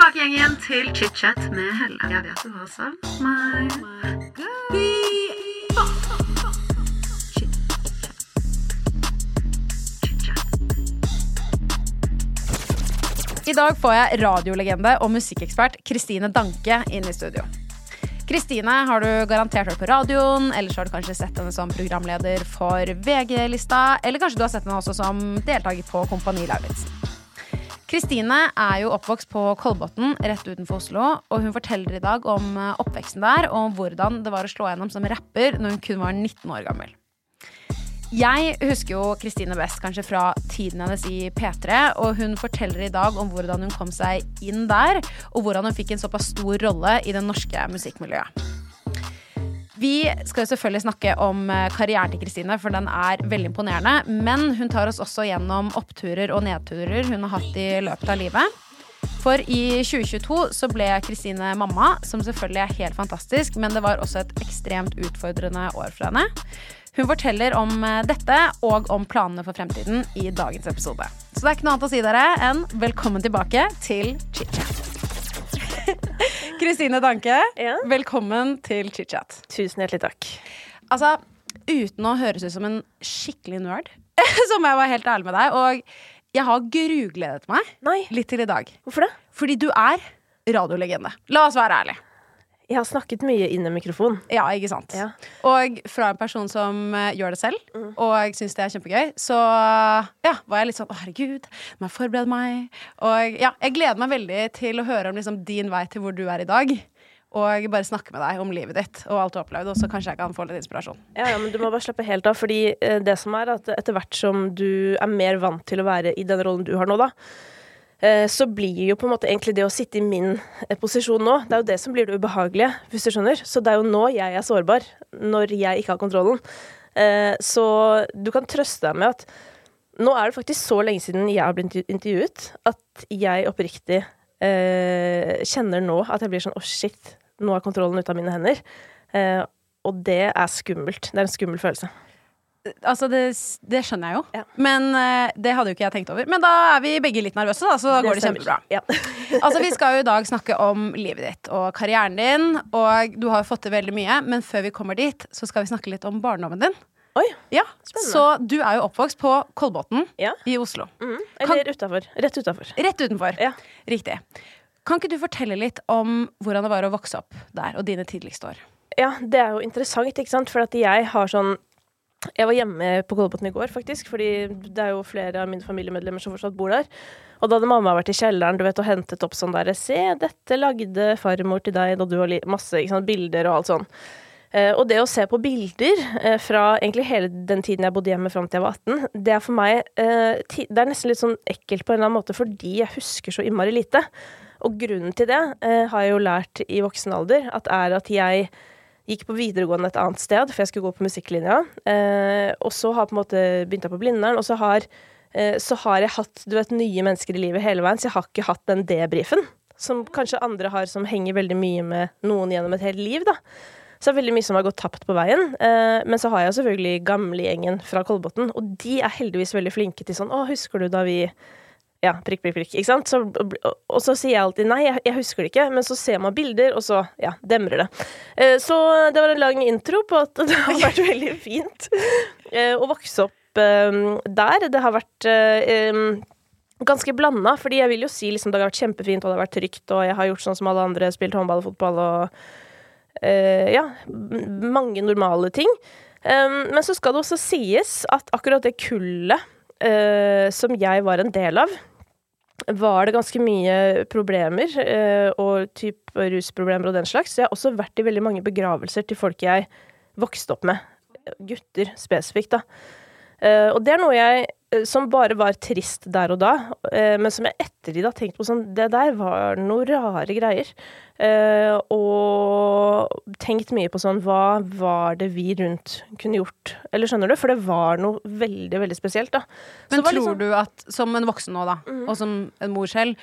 tilbake igjen til chit-chat med Helle. Jeg vet du har savnet meg. I dag får jeg radiolegende og musikkekspert Kristine Danke inn i studio. Kristine har du garantert hørt på radioen, eller så har du kanskje sett henne som programleder for VG-lista, eller kanskje du har sett henne også som deltaker på Kompani Lauritzen. Kristine er jo oppvokst på Kolbotn rett utenfor Oslo, og hun forteller i dag om eh, oppveksten der, og om hvordan det var å slå gjennom som rapper når hun kun var 19 år gammel. Jeg husker jo Kristine best kanskje fra tiden hennes i P3, og hun forteller i dag om hvordan hun kom seg inn der, og hvordan hun fikk en såpass stor rolle i det norske musikkmiljøet. Vi skal jo selvfølgelig snakke om eh, karrieren til Kristine, for den er veldig imponerende. Men hun tar oss også gjennom oppturer og nedturer hun har hatt i løpet av livet. For i 2022 så ble Kristine mamma, som selvfølgelig er helt fantastisk, men det var også et ekstremt utfordrende år for henne. Hun forteller om eh, dette og om planene for fremtiden i dagens episode. Så det er ikke noe annet å si dere enn velkommen tilbake til chit-chat. Kristine Danke, Ja. velkommen til chit-chat. Tusen hjertelig takk. Altså, uten å høres ut som en skikkelig nerd, så må jeg være helt ærlig med deg. Og jeg har grugledet meg Nei, litt til i dag. hvorfor det? Fordi du er radiolegende. La oss være ærlige. Jeg har snakket mye inn i mikrofon. Ja, ikke sant? Ja. Og fra en person som uh, gjør det selv, Mm. og syns det er kjempegøy, så ja, var jeg litt sånn å herregud, må jeg forberede meg? Og ja, jeg gleder meg veldig til å høre om liksom, din vei til hvor du er i dag. Og bare snakke med deg om livet ditt og alt du har opplevd, og så kanskje jeg kan få litt inspirasjon. Ja, ja, men du må bare slappe helt av, fordi eh, det som er at etter hvert som du er mer vant til å være i den rollen du har nå, da, så blir jo på en måte egentlig det å sitte i min eh, posisjon nå, det er jo det som blir det ubehagelige, hvis du skjønner. Så det er jo nå jeg er sårbar, når jeg ikke har kontrollen. Eh, Så du kan trøste deg med at nå er det faktisk så lenge siden jeg har blitt intervjuet, at jeg oppriktig eh, kjenner nå at jeg blir sånn å shit, nå er kontrollen ute av mine hender. Eh, og det er skummelt. Det er en skummel følelse. Altså, det, det skjønner jeg jo. Ja. Men uh, det hadde jo ikke jeg tenkt over. Men da er vi begge litt nervøse, da, så da går det kjempebra. Ja. Altså, Vi skal jo i dag snakke om livet ditt og karrieren din. Og du har jo fått til veldig mye, men før vi kommer dit, så skal vi snakke litt om barndommen din. Oi. Ja, Spennende. Så du er jo oppvokst på Kolbotn i Oslo. Mm. Eller utafor. Rett utafor. Rett utenfor. Ja. Riktig. Kan ikke du fortelle litt om hvordan det var å vokse opp der, og dine tidligste år? Ja, det er jo interessant, ikke sant, for at jeg har sånn Jeg var hjemme på Kolbotn i går, faktisk, fordi det er jo flere av mine familiemedlemmer som fortsatt bor der. Og da hadde mamma vært i kjelleren du vet, og hentet opp sånn derre Se, dette lagde farmor til deg da du var Masse sant, bilder og alt sånn. Eh, og det å se på bilder eh, fra egentlig hele den tiden jeg bodde hjemme fram til jeg var 18, det er for meg eh, Det er nesten litt sånn ekkelt på en eller annen måte fordi jeg husker så innmari lite. Og grunnen til det eh, har jeg jo lært i voksen alder, at er at jeg gikk på videregående et annet sted, for jeg skulle gå på musikklinja. Eh, og så har på en måte begynt jeg på Blindern, og så har, eh, så har jeg hatt du vet, nye mennesker i livet hele veien, så jeg har ikke hatt den debrifen. Som kanskje andre har, som henger veldig mye med noen gjennom et helt liv. da. Så det er veldig mye som har gått tapt på veien. Eh, men så har jeg selvfølgelig gamlegjengen fra Kolbotn, og de er heldigvis veldig flinke til sånn Å, husker du da vi ja, prikk, prikk, prikk. Ikke sant? Så, og, så sier jeg alltid nei, jeg, jeg husker det ikke, men så ser man bilder, og så ja, demrer det. Eh, så det var en lang intro på at det har vært veldig fint eh, å vokse opp eh, der. Det har vært eh, ganske blanda, fordi jeg vil jo si liksom, det har vært kjempefint, og det har vært trygt, og jeg har gjort sånn som alle andre, spilt håndball og fotball og eh, ja, mange normale ting. Men så skal det også sies at akkurat det kullet eh, som jeg var en del av, var det ganske mye problemer, eh, og typ rusproblemer og den slags. Så jeg har også vært i veldig mange begravelser til folk jeg vokste opp med. Gutter spesifikt, da. Eh, og det er noe jeg som bare var trist der og da, eh, men som jeg ettertid har tenkt på sånn Det der var noen rare greier. Eh, og tenkt mye på sånn Hva var det vi rundt kunne gjort? Eller skjønner du? For det var noe veldig, veldig spesielt, da. Så Men tror liksom- du at, som en voksen nå, da, og som en mor selv,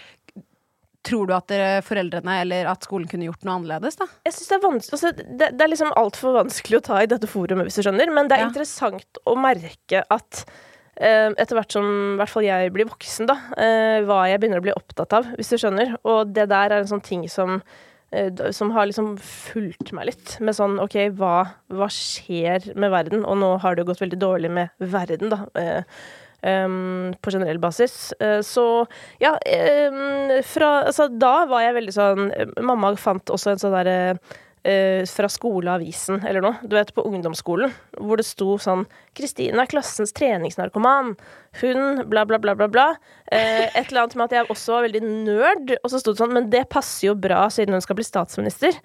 tror du at dere, foreldrene eller at skolen kunne gjort noe annerledes, da? Jeg synes det er vanskelig altså, det, det er liksom altfor vanskelig å ta i dette forumet, hvis du skjønner. Men det er Ja. interessant å merke at eh, etter hvert som hvert fall jeg blir voksen, da, eh, hva jeg begynner å bli opptatt av, hvis du skjønner. Og det der er en sånn ting som eh, som har liksom fulgt meg litt. Med sånn OK, hva, hva skjer med verden? Og nå har det jo gått veldig dårlig med verden, da. Um, på generell basis. Uh, så ja, um, fra Altså, da var jeg veldig sånn eh, Mamma fant også en sånn derre eh, fra skoleavisen eller noe, du vet, på ungdomsskolen, hvor det sto sånn 'Kristine er klassens treningsnarkoman'. Hun bla, bla, bla, bla, bla. Eh, et eller annet med at jeg også var veldig nerd, og så sto det sånn 'Men det passer jo bra siden hun skal bli statsminister'.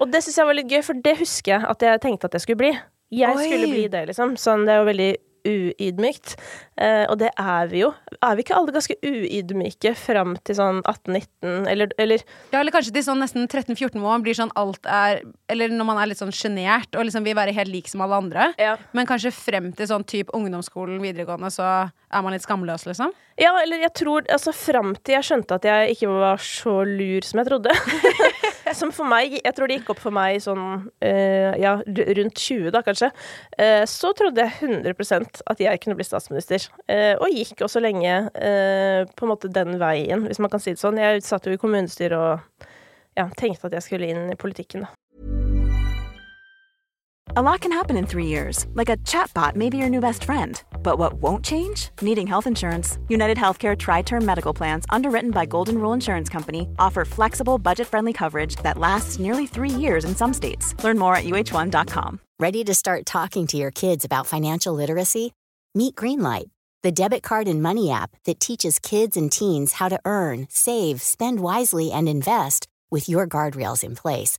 Og det syns jeg var litt gøy, for det husker jeg at jeg tenkte at jeg skulle bli. Jeg Oi. skulle bli det, liksom. Sånn, det er jo veldig uydmykt. Eh, og det er vi jo. Er vi ikke alle ganske uydmyke fram til sånn 18-19, eller, eller Ja, eller kanskje til sånn nesten 13-14 år blir sånn alt er Eller når man er litt sånn sjenert og liksom vil være helt lik som alle andre. Ja. Men kanskje frem til sånn type ungdomsskolen, videregående, så er man litt skamløs, liksom. Ja, eller jeg tror Altså, fram til jeg skjønte at jeg ikke var så lur som jeg trodde. som for meg Jeg tror det gikk opp for meg sånn uh, Ja, rundt 20, da, kanskje. Uh, så trodde jeg 100% at jeg kunne bli statsminister. Uh, og gikk også lenge på en måte den veien, hvis man kan si det sånn. Jeg satt jo i kommunestyret og ja, tenkte at jeg skulle inn i politikken, da. A lot can happen in three years, like a chatbot may be your new best friend. But what won't change? Needing health insurance. United Healthcare Tri Term Medical Plans, underwritten by Golden Rule Insurance Company, offer flexible, budget friendly coverage that lasts nearly three years in some states. Learn more at uh1.com. Ready to start talking to your kids about financial literacy? Meet Greenlight, the debit card and money app that teaches kids and teens how to earn, save, spend wisely, and invest with your guardrails in place.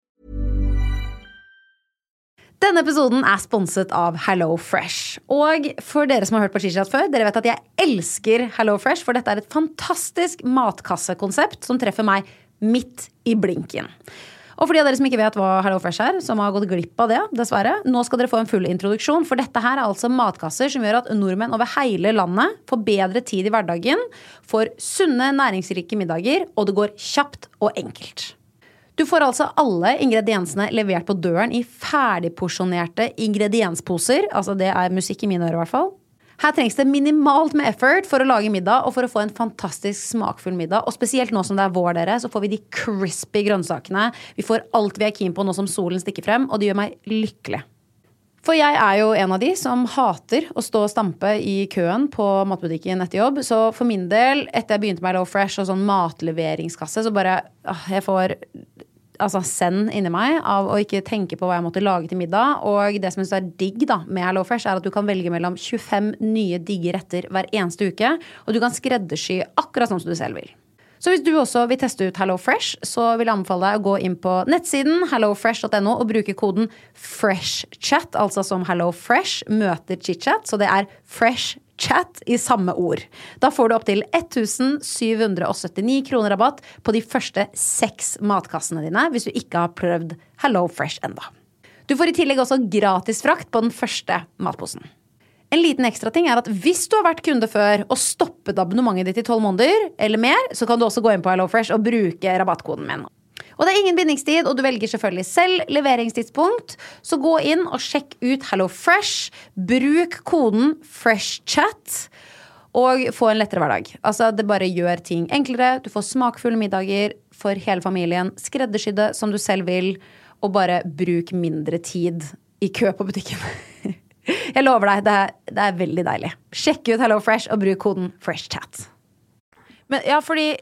Denne episoden er sponset av Hello Fresh. Og for dere som har hørt på Chichat før, dere vet at jeg elsker Hello Fresh, for dette er et fantastisk matkassekonsept som treffer meg midt i blinken. Og for de av dere som ikke vet hva Hello Fresh er, som har gått glipp av det, dessverre, nå skal dere få en full introduksjon, for dette her er altså matkasser som gjør at nordmenn over hele landet får bedre tid i hverdagen, får sunne, næringsrike middager, og det går kjapt og enkelt. Du får altså alle ingrediensene levert på døren i ferdigporsjonerte ingrediensposer. Altså det er musikk i mine ører, i hvert fall. Her trengs det minimalt med effort for å lage middag og for å få en fantastisk smakfull middag. Og spesielt nå som det er vår, dere, så får vi de crispy grønnsakene. Vi får alt vi er keen på nå som solen stikker frem, og det gjør meg lykkelig. For jeg er jo en av de som hater å stå og stampe i køen på matbutikken etter jobb. Så for min del, etter jeg begynte med Low Fresh og sånn matleveringskasse, så bare åh, Jeg får altså send inni meg av å ikke tenke på hva jeg måtte lage til middag. Og det som jeg synes er digg da med Hello Fresh, er at du kan velge mellom 25 nye digge retter hver eneste uke. Og du kan skreddersy akkurat sånn som du selv vil. Så hvis du også vil teste ut Hello Fresh, så vil jeg anbefale deg å gå inn på nettsiden hellofresh.no og bruke koden FRESHCHAT, altså som Hello Fresh møter chitchat. Så det er FreshChat i samme ord. Da får du opptil 1779 kroner rabatt på de første seks matkassene dine hvis du ikke har prøvd Hello Fresh enda. Du får i tillegg også gratis frakt på den første matposen. En liten ekstra ting er at Hvis du har vært kunde før og stoppet abonnementet ditt i tolv måneder, eller mer, så kan du også gå inn på HelloFresh og bruke rabattkoden min. Og Det er ingen bindingstid, og du velger selvfølgelig selv leveringstidspunkt. Så gå inn og sjekk ut HelloFresh. Bruk koden FreshChat. Og få en lettere hverdag. Altså, Det bare gjør ting enklere. Du får smakfulle middager for hele familien. Skreddersydde som du selv vil. Og bare bruk mindre tid i kø på butikken. Jeg lover deg, det er, det er veldig deilig. Sjekk ut HelloFresh og bruk koden FreshChat. Men ja, fordi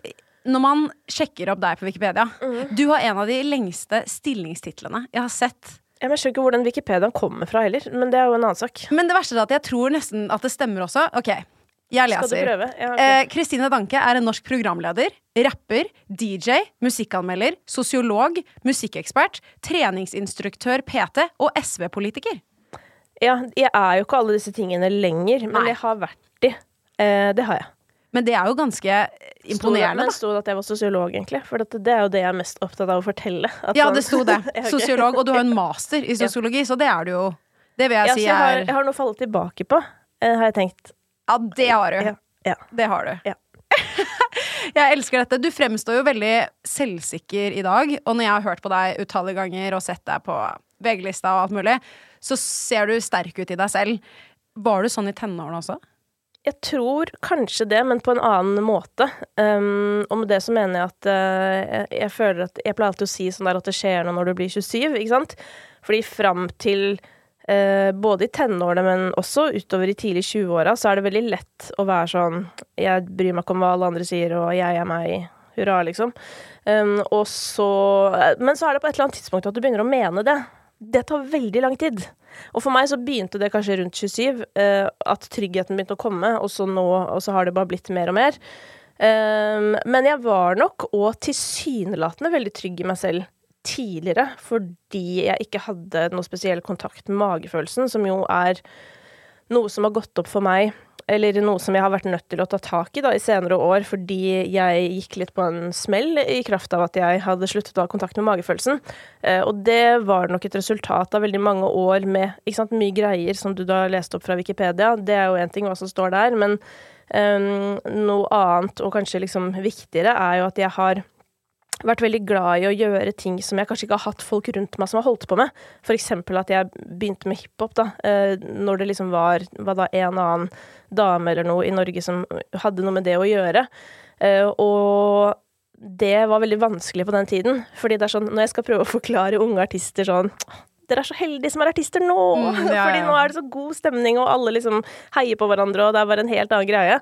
når man sjekker opp deg på Wikipedia Du har en av de lengste stillingstitlene jeg har sett. Jeg skjønner ikke hvor den Wikipediaen kommer fra heller, men det er jo en annen sak. Men det verste er at jeg tror nesten at det stemmer også. Ok, jeg leser. Prøve? Ja, okay. Eh, Kristine Danke er en norsk programleder, rapper, DJ, musikkanmelder, sosiolog, musikkekspert, treningsinstruktør PT og SV-politiker. Ja, jeg er jo ikke alle disse tingene lenger, men Nei. jeg har vært de. Eh, det har jeg. Men det er jo ganske imponerende, Stod sto det at jeg var sosiolog, egentlig? For det, det er jo det jeg er mest opptatt av å fortelle. Ja, det sto det. Sosiolog. Og du har en master i sosiologi, så det er du jo. Det vil jeg Ja, si jeg har, jeg har noe å falle tilbake på, eh, har jeg tenkt. Ja, det har du. Ja, ja. Det har du. Ja. jeg elsker dette. Du fremstår jo veldig selvsikker i dag, og når jeg har hørt på deg utallige ganger og sett deg på VG-lista og alt mulig, så ser du sterk ut i deg selv. Var du sånn i tenårene også? Jeg tror kanskje det, men på en annen måte. Um, og med det så mener jeg at uh, jeg, føler at Jeg pleier alltid å si sånn der at det skjer noe når du blir 27, ikke sant? Fordi fram til uh, både i tenårene, men også utover i tidlig 20-åra, så er det veldig lett å være sånn Jeg bryr meg ikke om hva alle andre sier, og jeg er meg. Hurra, liksom. Um, og så Men så er det på et eller annet tidspunkt at du begynner å mene det. Det tar veldig lang tid. Og for meg så begynte det kanskje rundt 27, eh, at tryggheten begynte å komme, og så nå og så har det bare blitt mer og mer. Um, men jeg var nok, og tilsynelatende, veldig trygg i meg selv tidligere, fordi jeg ikke hadde noe spesiell kontakt med magefølelsen, som jo er noe som har gått opp for meg, eller noe som jeg har vært nødt til å ta tak i da, i senere år, fordi jeg gikk litt på en smell i kraft av at jeg hadde sluttet å ha kontakt med magefølelsen. Eh, og det var nok et resultat av veldig mange år med sant, mye greier som du da leste opp fra Wikipedia. Det er jo én ting hva som står der, men eh, noe annet, og kanskje liksom viktigere, er jo at jeg har vært veldig glad i å gjøre ting som jeg kanskje ikke har hatt folk rundt meg som har holdt på med. For eksempel at jeg begynte med hiphop, da, eh, når det liksom var, var da en annen dame eller noe i Norge som hadde noe med det å gjøre. Eh, og det var veldig vanskelig på den tiden, fordi det er sånn, når jeg skal prøve å forklare unge artister sånn dere er så heldige som er artister nå! Mm, ja, ja. Fordi nå er det så god stemning, og alle liksom heier på hverandre, og det er bare en helt annen greie.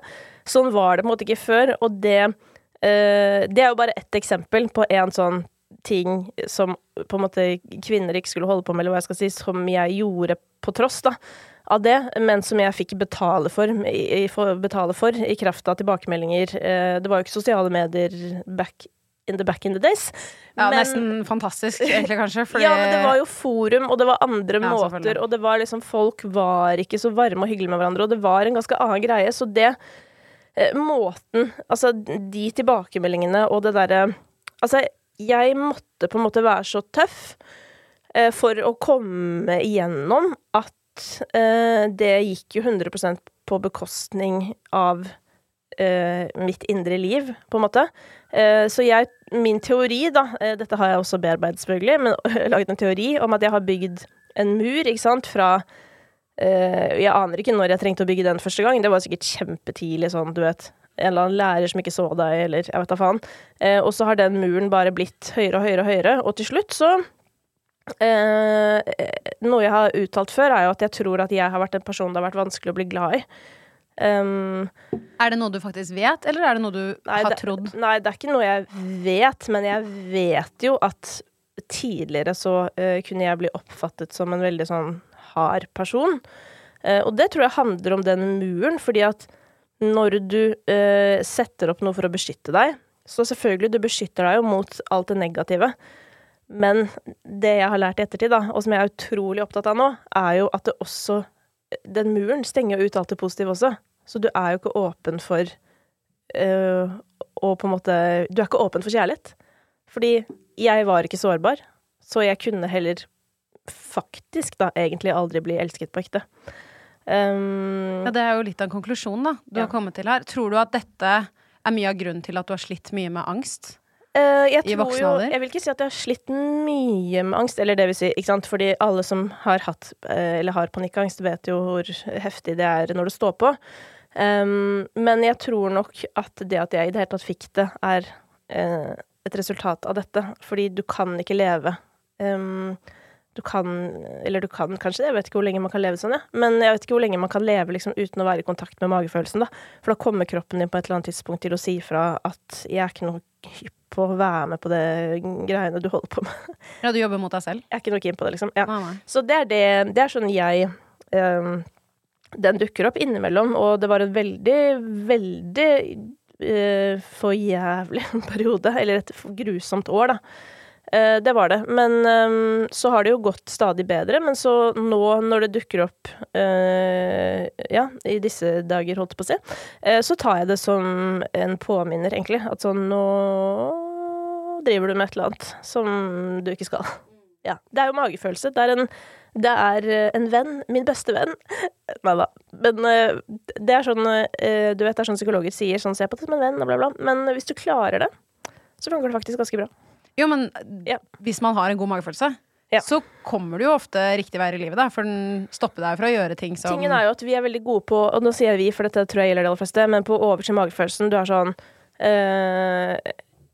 Sånn var det på en måte ikke før, og det det er jo bare ett eksempel på en sånn ting som på en måte kvinner ikke skulle holde på med, eller hva jeg skal si, som jeg gjorde på tross da, av det, men som jeg fikk betale for, i, for, betale for i kraft av tilbakemeldinger. Eh, det var jo ikke sosiale medier back in the back in the days. Ja, men- Nesten fantastisk, egentlig, kanskje. Fordi ja, men det var jo forum, og det var andre Ja, måter, og det var liksom Folk var ikke så varme og hyggelige med hverandre, og det var en ganske annen greie, så det eh, Måten Altså, de tilbakemeldingene og det derre Altså, jeg måtte på en måte være så tøff eh, for å komme igjennom at eh, det gikk jo 100 på bekostning av eh, mitt indre liv, på en måte. Eh, så jeg, min teori, da, eh, dette har jeg også bearbeidet selvfølgelig, men laget en teori om at jeg har bygd en mur, ikke sant, fra eh, Jeg aner ikke når jeg trengte å bygge den første gang, det var sikkert kjempetidlig, sånn, du vet. En eller annen lærer som ikke så deg, eller jeg vet da faen. Eh, og så har den muren bare blitt høyere og høyere og høyere, og til slutt så eh, Noe jeg har uttalt før, er jo at jeg tror at jeg har vært en person det har vært vanskelig å bli glad i. Um, Er det noe du faktisk vet, eller er det noe du Nei, har det- trodd? Nei, det er ikke noe jeg vet, men jeg vet jo at tidligere så uh, kunne jeg bli oppfattet som en veldig sånn hard person. Eh, og det tror jeg handler om den muren, fordi at når du eh, setter opp noe for å beskytte deg, så selvfølgelig, du beskytter deg jo mot alt det negative. Men det jeg har lært i ettertid, da, og som jeg er utrolig opptatt av nå, er jo at det også Den muren stenger jo ut alt det positive også. Så du er jo ikke åpen for øh, og på en måte Du er ikke åpen for kjærlighet. Fordi jeg var ikke sårbar, så jeg kunne heller faktisk da egentlig aldri bli elsket på ekte. Um, Ja, det er jo litt av en konklusjon da du Ja. har kommet til her. Tror du at dette er mye av grunnen til at du har slitt mye med angst? Uh, jeg i tror voksen alder? Jeg vil ikke si at jeg har slitt mye med angst, eller det vil si, ikke sant, fordi alle som har hatt eh, eller har panikkangst, vet jo hvor heftig det er når det står på. Um, men jeg tror nok at det at jeg i det hele tatt fikk det, er uh, et resultat av dette. Fordi du kan ikke leve um, Du kan Eller du kan kanskje det, jeg vet ikke hvor lenge man kan leve sånn, ja. Men jeg vet ikke hvor lenge man kan leve liksom, uten å være i kontakt med magefølelsen, da. For da kommer kroppen din på et eller annet tidspunkt til å si fra at jeg er ikke noe hypp på å være med på det greiene du holder på med. Ja, du jobber mot deg selv? Jeg er ikke noe keen på det, liksom. Ja. Nei, nei. Så det er det Det er sånn jeg um, Den dukker opp innimellom, og det var en veldig, veldig uh, for jævlig periode, eller et grusomt år, da. Eh, det var det. Men ehm, så har det jo gått stadig bedre. Men så nå når det dukker opp eh, ja, i disse dager, holdt jeg på å si, eh, så tar jeg det som en påminner, egentlig. At sånn nå driver du med et eller annet som du ikke skal. Ja. Det er jo magefølelse. Det er en, det er en venn. Min beste venn. Nei da. Men det er sånn Du vet, det er sånn psykologer sier sånn se på det som en venn, og bla, bla. Men hvis du klarer det, så funker det faktisk ganske bra. Jo, men Ja. hvis man har en god magefølelse, Ja. så kommer du jo ofte riktig vei i livet, da. For den stopper deg fra å gjøre ting som Tingen er jo at vi er veldig gode på, og nå sier vi, for dette tror jeg gjelder de aller fleste, men på å overse magefølelsen. Du er sånn øh,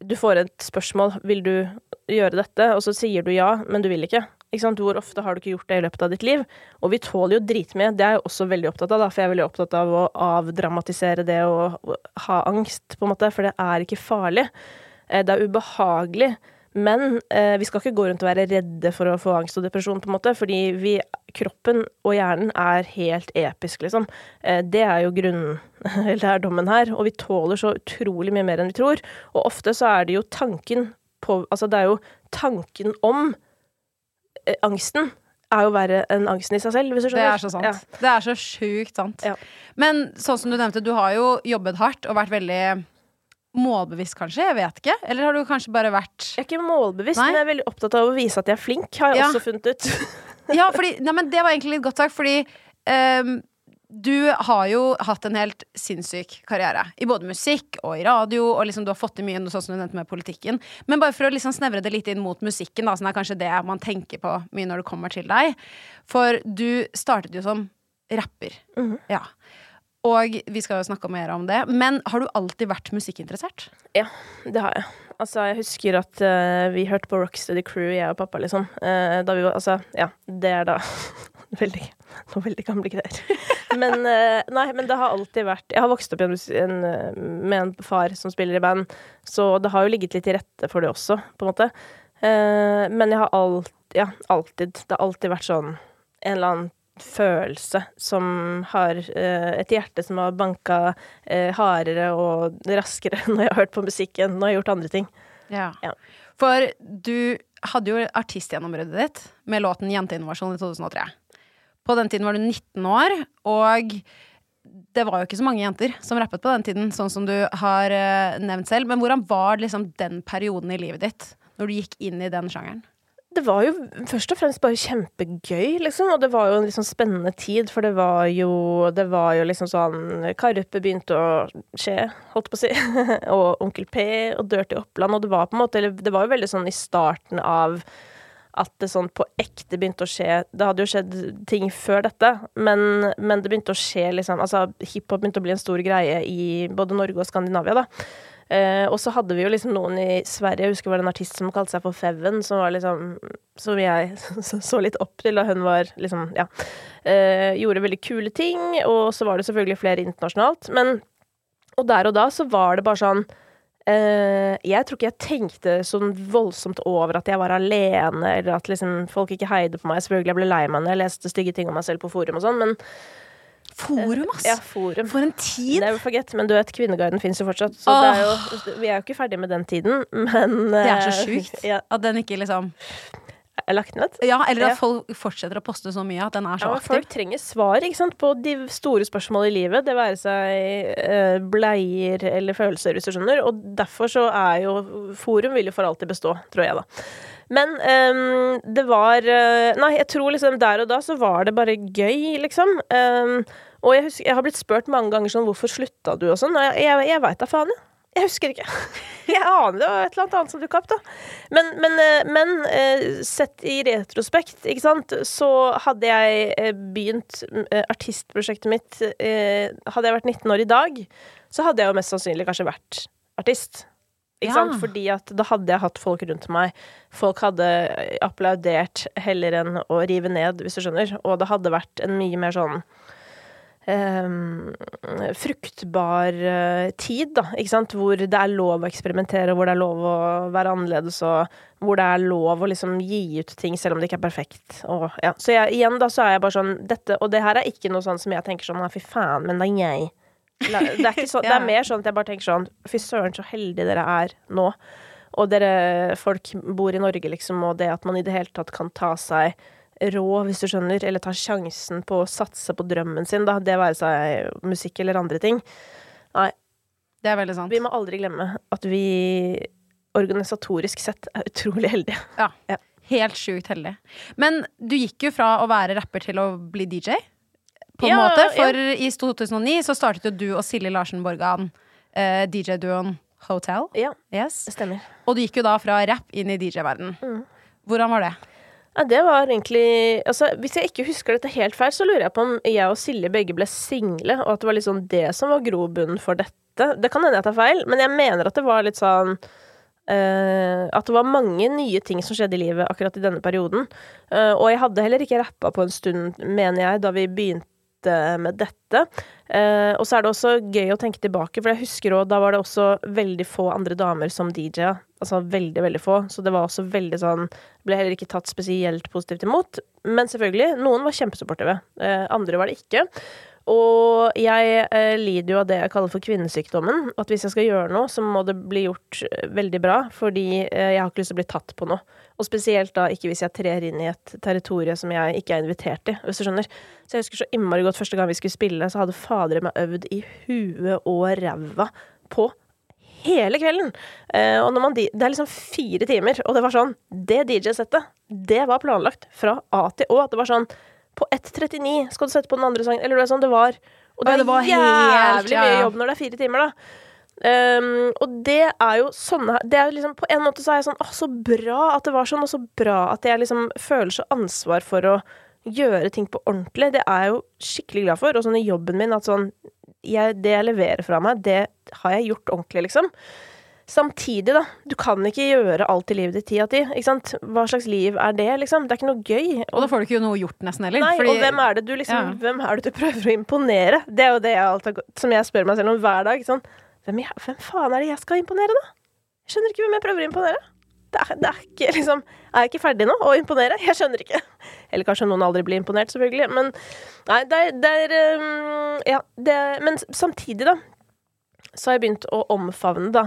Du får et spørsmål 'Vil du gjøre dette?' Og så sier du ja, men du vil ikke. Ikke sant? Hvor ofte har du ikke gjort det i løpet av ditt liv? Og vi tåler jo dritmye. Det er jeg også veldig opptatt av, da, for jeg er veldig opptatt av å avdramatisere det å ha angst, på en måte, for det er ikke farlig. Eh, Det er ubehagelig. Men eh, vi skal ikke gå rundt og være redde for å få angst og depresjon, på en måte, fordi vi, kroppen og hjernen er helt episk, liksom. Eh, det er jo grunnen, eller lærdommen her. Og vi tåler så utrolig mye mer enn vi tror. Og ofte så er det jo tanken på Altså, det er jo tanken om eh, angsten er jo verre enn angsten i seg selv, hvis du Det er så sant. Ja. Det er så sjukt sant. Ja. Men sånn som du nevnte, du har jo jobbet hardt og vært veldig målbevisst, kanskje? Jeg vet ikke. Eller har du kanskje bare vært Jeg er ikke målbevisst, Nei. men jeg er veldig opptatt av å vise at jeg er flink, har jeg Ja. også funnet ut. Ja, fordi Nei, men det var egentlig litt godt sagt, fordi um, du har jo hatt en helt sinnssyk karriere. I både musikk og i radio, og liksom du har fått til mye, sånn som du nevnte med politikken. Men bare for å liksom snevre det litt inn mot musikken, da, som er kanskje det man tenker på mye når det kommer til deg. For du startet jo som rapper. Mhm. Ja. Og vi skal jo snakke mer om det. Men har du alltid vært musikkinteressert? Ja, det har jeg. Altså, jeg husker at uh, vi hørte på Rocksteady Crew, jeg og pappa, liksom. Uh, da vi var Altså, ja, det er da veldig Nå veldig gamle greier. men uh, nei, men det har alltid vært Jeg har vokst opp en, med en far som spiller i band, så det har jo ligget litt til rette for det også, på en måte. Men jeg har alt, ja, alltid Det har alltid vært sånn en eller annen følelse som har eh, et hjerte som har banka eh, hardere og raskere når jeg har hørt på musikken, når jeg har gjort andre ting. Ja. Ja. For du hadde jo artistgjennombruddet ditt med låten Jenteinnovasjon i 2003. På den tiden var du 19 år, og det var jo ikke så mange jenter som rappet på den tiden, sånn som du har eh, nevnt selv. Men hvordan var liksom den perioden i livet ditt, når du gikk inn i den sjangeren? Det var jo først og fremst bare kjempegøy, liksom. Og det var jo en liksom spennende tid, for det var jo, det var jo liksom sånn Karpe begynte å skje, holdt på å si. og Onkel P og Dirty Oppland. Og det var på en måte eller Det var jo veldig sånn i starten av at det sånn på ekte begynte å skje Det hadde jo skjedd ting før dette, men, men det begynte å skje liksom Altså, hiphop begynte å bli en stor greie i både Norge og Skandinavia, da. Eh, og så hadde vi jo liksom noen i Sverige, jeg husker det var en artist som kalte seg for Feven, som var liksom Som jeg så, litt opp til, og hun var liksom Ja. Eh, gjorde veldig kule ting, og så var det selvfølgelig flere internasjonalt. Men Og der og da så var det bare sånn eh, Jeg tror ikke jeg tenkte sånn voldsomt over at jeg var alene, eller at liksom folk ikke heide på meg. Selvfølgelig jeg ble lei meg når jeg leste stygge ting om meg selv på forum og sånn, men Forum, ass! Ja, forum. For en tid! Never forget, men du vet, Kvinneguiden fins jo fortsatt. Så det er jo, vi er jo ikke ferdig med den tiden, men Det er så eh, sjukt Ja, at den ikke liksom er lagt ned. Ja, eller at folk fortsetter å poste så mye at den er så Ja, aktiv. folk trenger svar ikke sant, på de store spørsmålene i livet. Det være seg eh, bleier eller følelser, hvis du skjønner. Og derfor så er jo Forum vil jo for alltid bestå, tror jeg, da. Men um, det var eh, Nei, jeg tror liksom der og da så var det bare gøy, liksom. Um, og jeg, husker, jeg har blitt spurt mange ganger sånn hvorfor slutta du og sånn. Og jeg, jeg, jeg veit da faen, jeg. Jeg husker ikke. Jeg aner det var et eller annet som dukka opp, da. Men, men, eh, men eh, sett i retrospekt, ikke sant, så hadde jeg begynt artistprosjektet mitt Hadde jeg vært 19 år i dag, så hadde jeg jo mest sannsynlig kanskje vært artist. Ikke Ja. Fordi at da hadde jeg hatt folk rundt meg. Folk hadde applaudert heller enn å rive ned, hvis du skjønner. Og det hadde vært en mye mer sånn um, fruktbar eh, tid, da, ikke sant? hvor det er lov å eksperimentere, hvor det er lov å være annerledes, og hvor det er lov å liksom gi ut ting selv om det ikke er perfekt. Og, ja. Så jeg, igjen da, så er jeg bare sånn dette, Og det her er ikke noe sånn som jeg tenker sånn fy faen, men det er jeg. Det er, ikke så, det er mer sånn at jeg bare tenker sånn Fy søren, så heldige dere er nå. og dere folk bor i Norge, liksom, og det at man i det hele tatt kan ta seg råd, hvis du skjønner, eller ta sjansen på å satse på drømmen sin, da, det være seg musikk eller andre ting. Nei, Det er veldig sant. vi må aldri glemme at vi organisatorisk sett er utrolig heldige. Ja. Ja. Helt sjukt heldige. Men du gikk jo fra å være rapper til å bli DJ, på en Ja, måte. ja. For i 2009 så startet jo du og Silje Larsen Borgan eh, DJ-duoen Hotel. Ja, Yes. det stemmer. Og du gikk jo da fra rapp inn i DJ-verden. Mm. Hvordan var det? Ja, det var egentlig altså, Hvis jeg ikke husker dette helt feil, så lurer jeg på om jeg og Silje begge ble single, og at det var liksom det som var grobunnen for dette. Det kan hende jeg tar feil, men jeg mener at det var litt sånn Uh, At det var mange nye ting som skjedde i livet akkurat i denne perioden. Uh, og jeg hadde heller ikke rappa på en stund, mener jeg, da vi begynte med dette. Eh, og så er det også gøy å tenke tilbake, for jeg husker òg da var det også veldig få andre damer som DJ-a. Altså veldig, veldig få. Så det var også veldig sånn Ble heller ikke tatt spesielt positivt imot. Men selvfølgelig, noen var kjempesupportive. Eh, andre var det ikke. Og jeg eh, lider jo av det jeg kaller for kvinnesykdommen. At hvis jeg skal gjøre noe, så må det bli gjort eh, veldig bra. Fordi eh, jeg har ikke lyst til å bli tatt på noe. Og spesielt da ikke hvis jeg trer inn i et territorium som jeg ikke er invitert i, hvis du skjønner. Så jeg husker så innmari godt første gang vi skulle spille, så hadde fadere meg øvd i huet og ræva på hele kvelden. Eh, og når man, det er liksom fire timer, og det var sånn Det DJ-settet, det var planlagt fra A til Å. Det var sånn På 1.39 skal du sette på den andre sangen. Eller det var sånn det var. Og det, ja, det var jævlig helt- ja, mye jobb når det er fire timer, da. Um, og det er jo sånne Det er liksom På en måte så er jeg sånn Å, så bra at det var sånn, og så bra at jeg liksom føler så ansvar for å gjøre ting på ordentlig. Det er jeg jo skikkelig glad for. Og sånn i jobben min at sånn jeg, Det jeg leverer fra meg, det har jeg gjort ordentlig, liksom. Samtidig, da. Du kan ikke gjøre alt i livet ditt ti av ti. Ikke sant? Hva slags liv er det, liksom? Det er ikke noe gøy. Og da får du ikke noe gjort nesten heller. Nei, fordi- og hvem er det du liksom Ja. Hvem er det du prøver å imponere? Det er jo det jeg alltid, som jeg spør meg selv om hver dag. Sånn, hvem, jeg, hvem faen er det jeg skal imponere, da? Jeg skjønner ikke hvem jeg prøver å imponere. Det er, det er ikke liksom Er jeg ikke ferdig nå å imponere? Jeg skjønner ikke. Eller kanskje noen aldri blir imponert, selvfølgelig. Men nei, det er, det er um, Ja, det Men samtidig, da. Så har jeg begynt å omfavne da,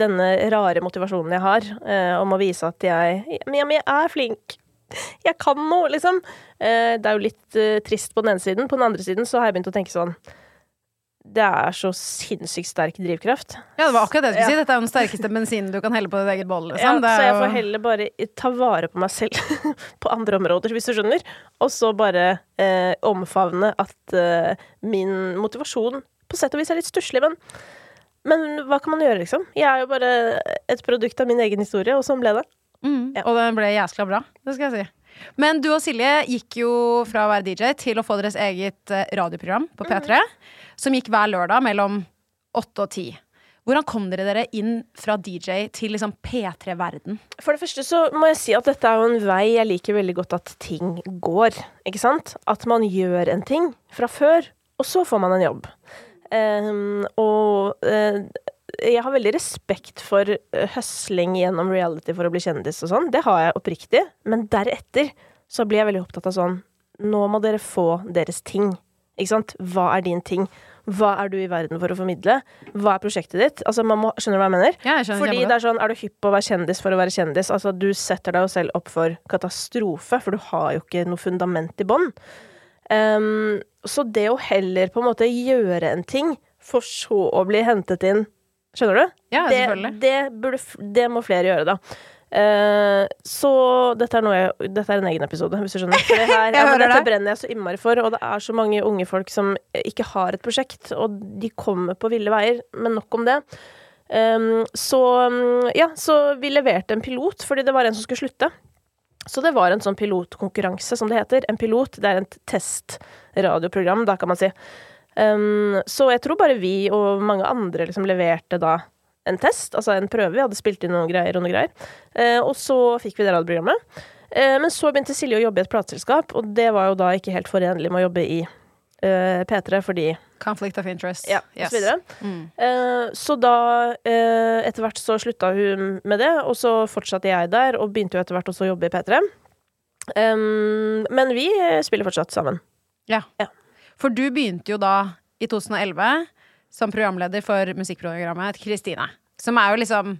denne rare motivasjonen jeg har, eh, om å vise at jeg ja, men jeg er flink. Jeg kan noe, liksom. Eh, det er jo litt eh, trist på den ene siden. På den andre siden så har jeg begynt å tenke sånn Det er så sinnssykt sterk drivkraft. Ja, det var akkurat det jeg skulle Ja. si. Dette er jo den sterkeste bensinen du kan helle på ditt eget boll. Liksom. Ja, så jeg får heller bare ta vare på meg selv på andre områder, hvis du skjønner. Og så bare eh, omfavne at eh, min motivasjon på sett og vis er litt stusslig, men men hva kan man gjøre, liksom? Jeg er jo bare et produkt av min egen historie, og sånn ble det. Mm, Ja. Og den ble jæskla bra, det skal jeg si. Men du og Silje gikk jo fra å være DJ til å få deres eget eh, radioprogram på P3, som gikk hver lørdag mellom åtte og ti. Hvordan kom dere dere inn fra DJ til liksom P3-verden? For det første så må jeg si at dette er jo en vei jeg liker veldig godt at ting går. Ikke sant? At man gjør en ting fra før, og så får man en jobb. Um, og eh, jeg har veldig respekt for eh, høsling gjennom reality for å bli kjendis og sånn. Det har jeg oppriktig. Men deretter så blir jeg veldig opptatt av sånn Nå må dere få deres ting. Ikke sant? Hva er din ting? Hva er du i verden for å formidle? Hva er prosjektet ditt? Altså, man må, skjønner du hva jeg mener? Ja, jeg skjønner Fordi det er sånn, er du hypp på å være kjendis for å være kjendis? Altså, du setter deg jo selv opp for katastrofe, for du har jo ikke noe fundament i bånn. Um, så det å heller på en måte gjøre en ting, for så å bli hentet inn Skjønner du? Ja, det, selvfølgelig. det, burde, det må flere gjøre, da. Uh, så dette er, jeg, dette er en egen episode, hvis du skjønner. Det her, ja, dette det. brenner jeg så innmari for, og det er så mange unge folk som ikke har et prosjekt, og de kommer på ville veier, men nok om det. Um, så ja, så vi leverte en pilot, fordi det var en som skulle slutte. Så det var en sånn pilotkonkurranse, som det heter. En pilot, det er et testradioprogram, da kan man si. Um, så jeg tror bare vi og mange andre liksom leverte da en test, altså en prøve. Vi hadde spilt inn noen greier og noe greier. Uh, og så fikk vi det radioprogrammet. Uh, men så begynte Silje å jobbe i et plateselskap, og det var jo da ikke helt forenlig med å jobbe i uh, P3, fordi Conflict of interest. Ja, og Yes. så videre. Mm. Eh, så da, eh, etter hvert så slutta hun med det, og så fortsatte jeg der, og begynte jo etter hvert også å jobbe i P3. Um, men vi eh, spiller fortsatt sammen. For du begynte jo da i 2011 som programleder for musikkprogrammet Kristine. Som er jo liksom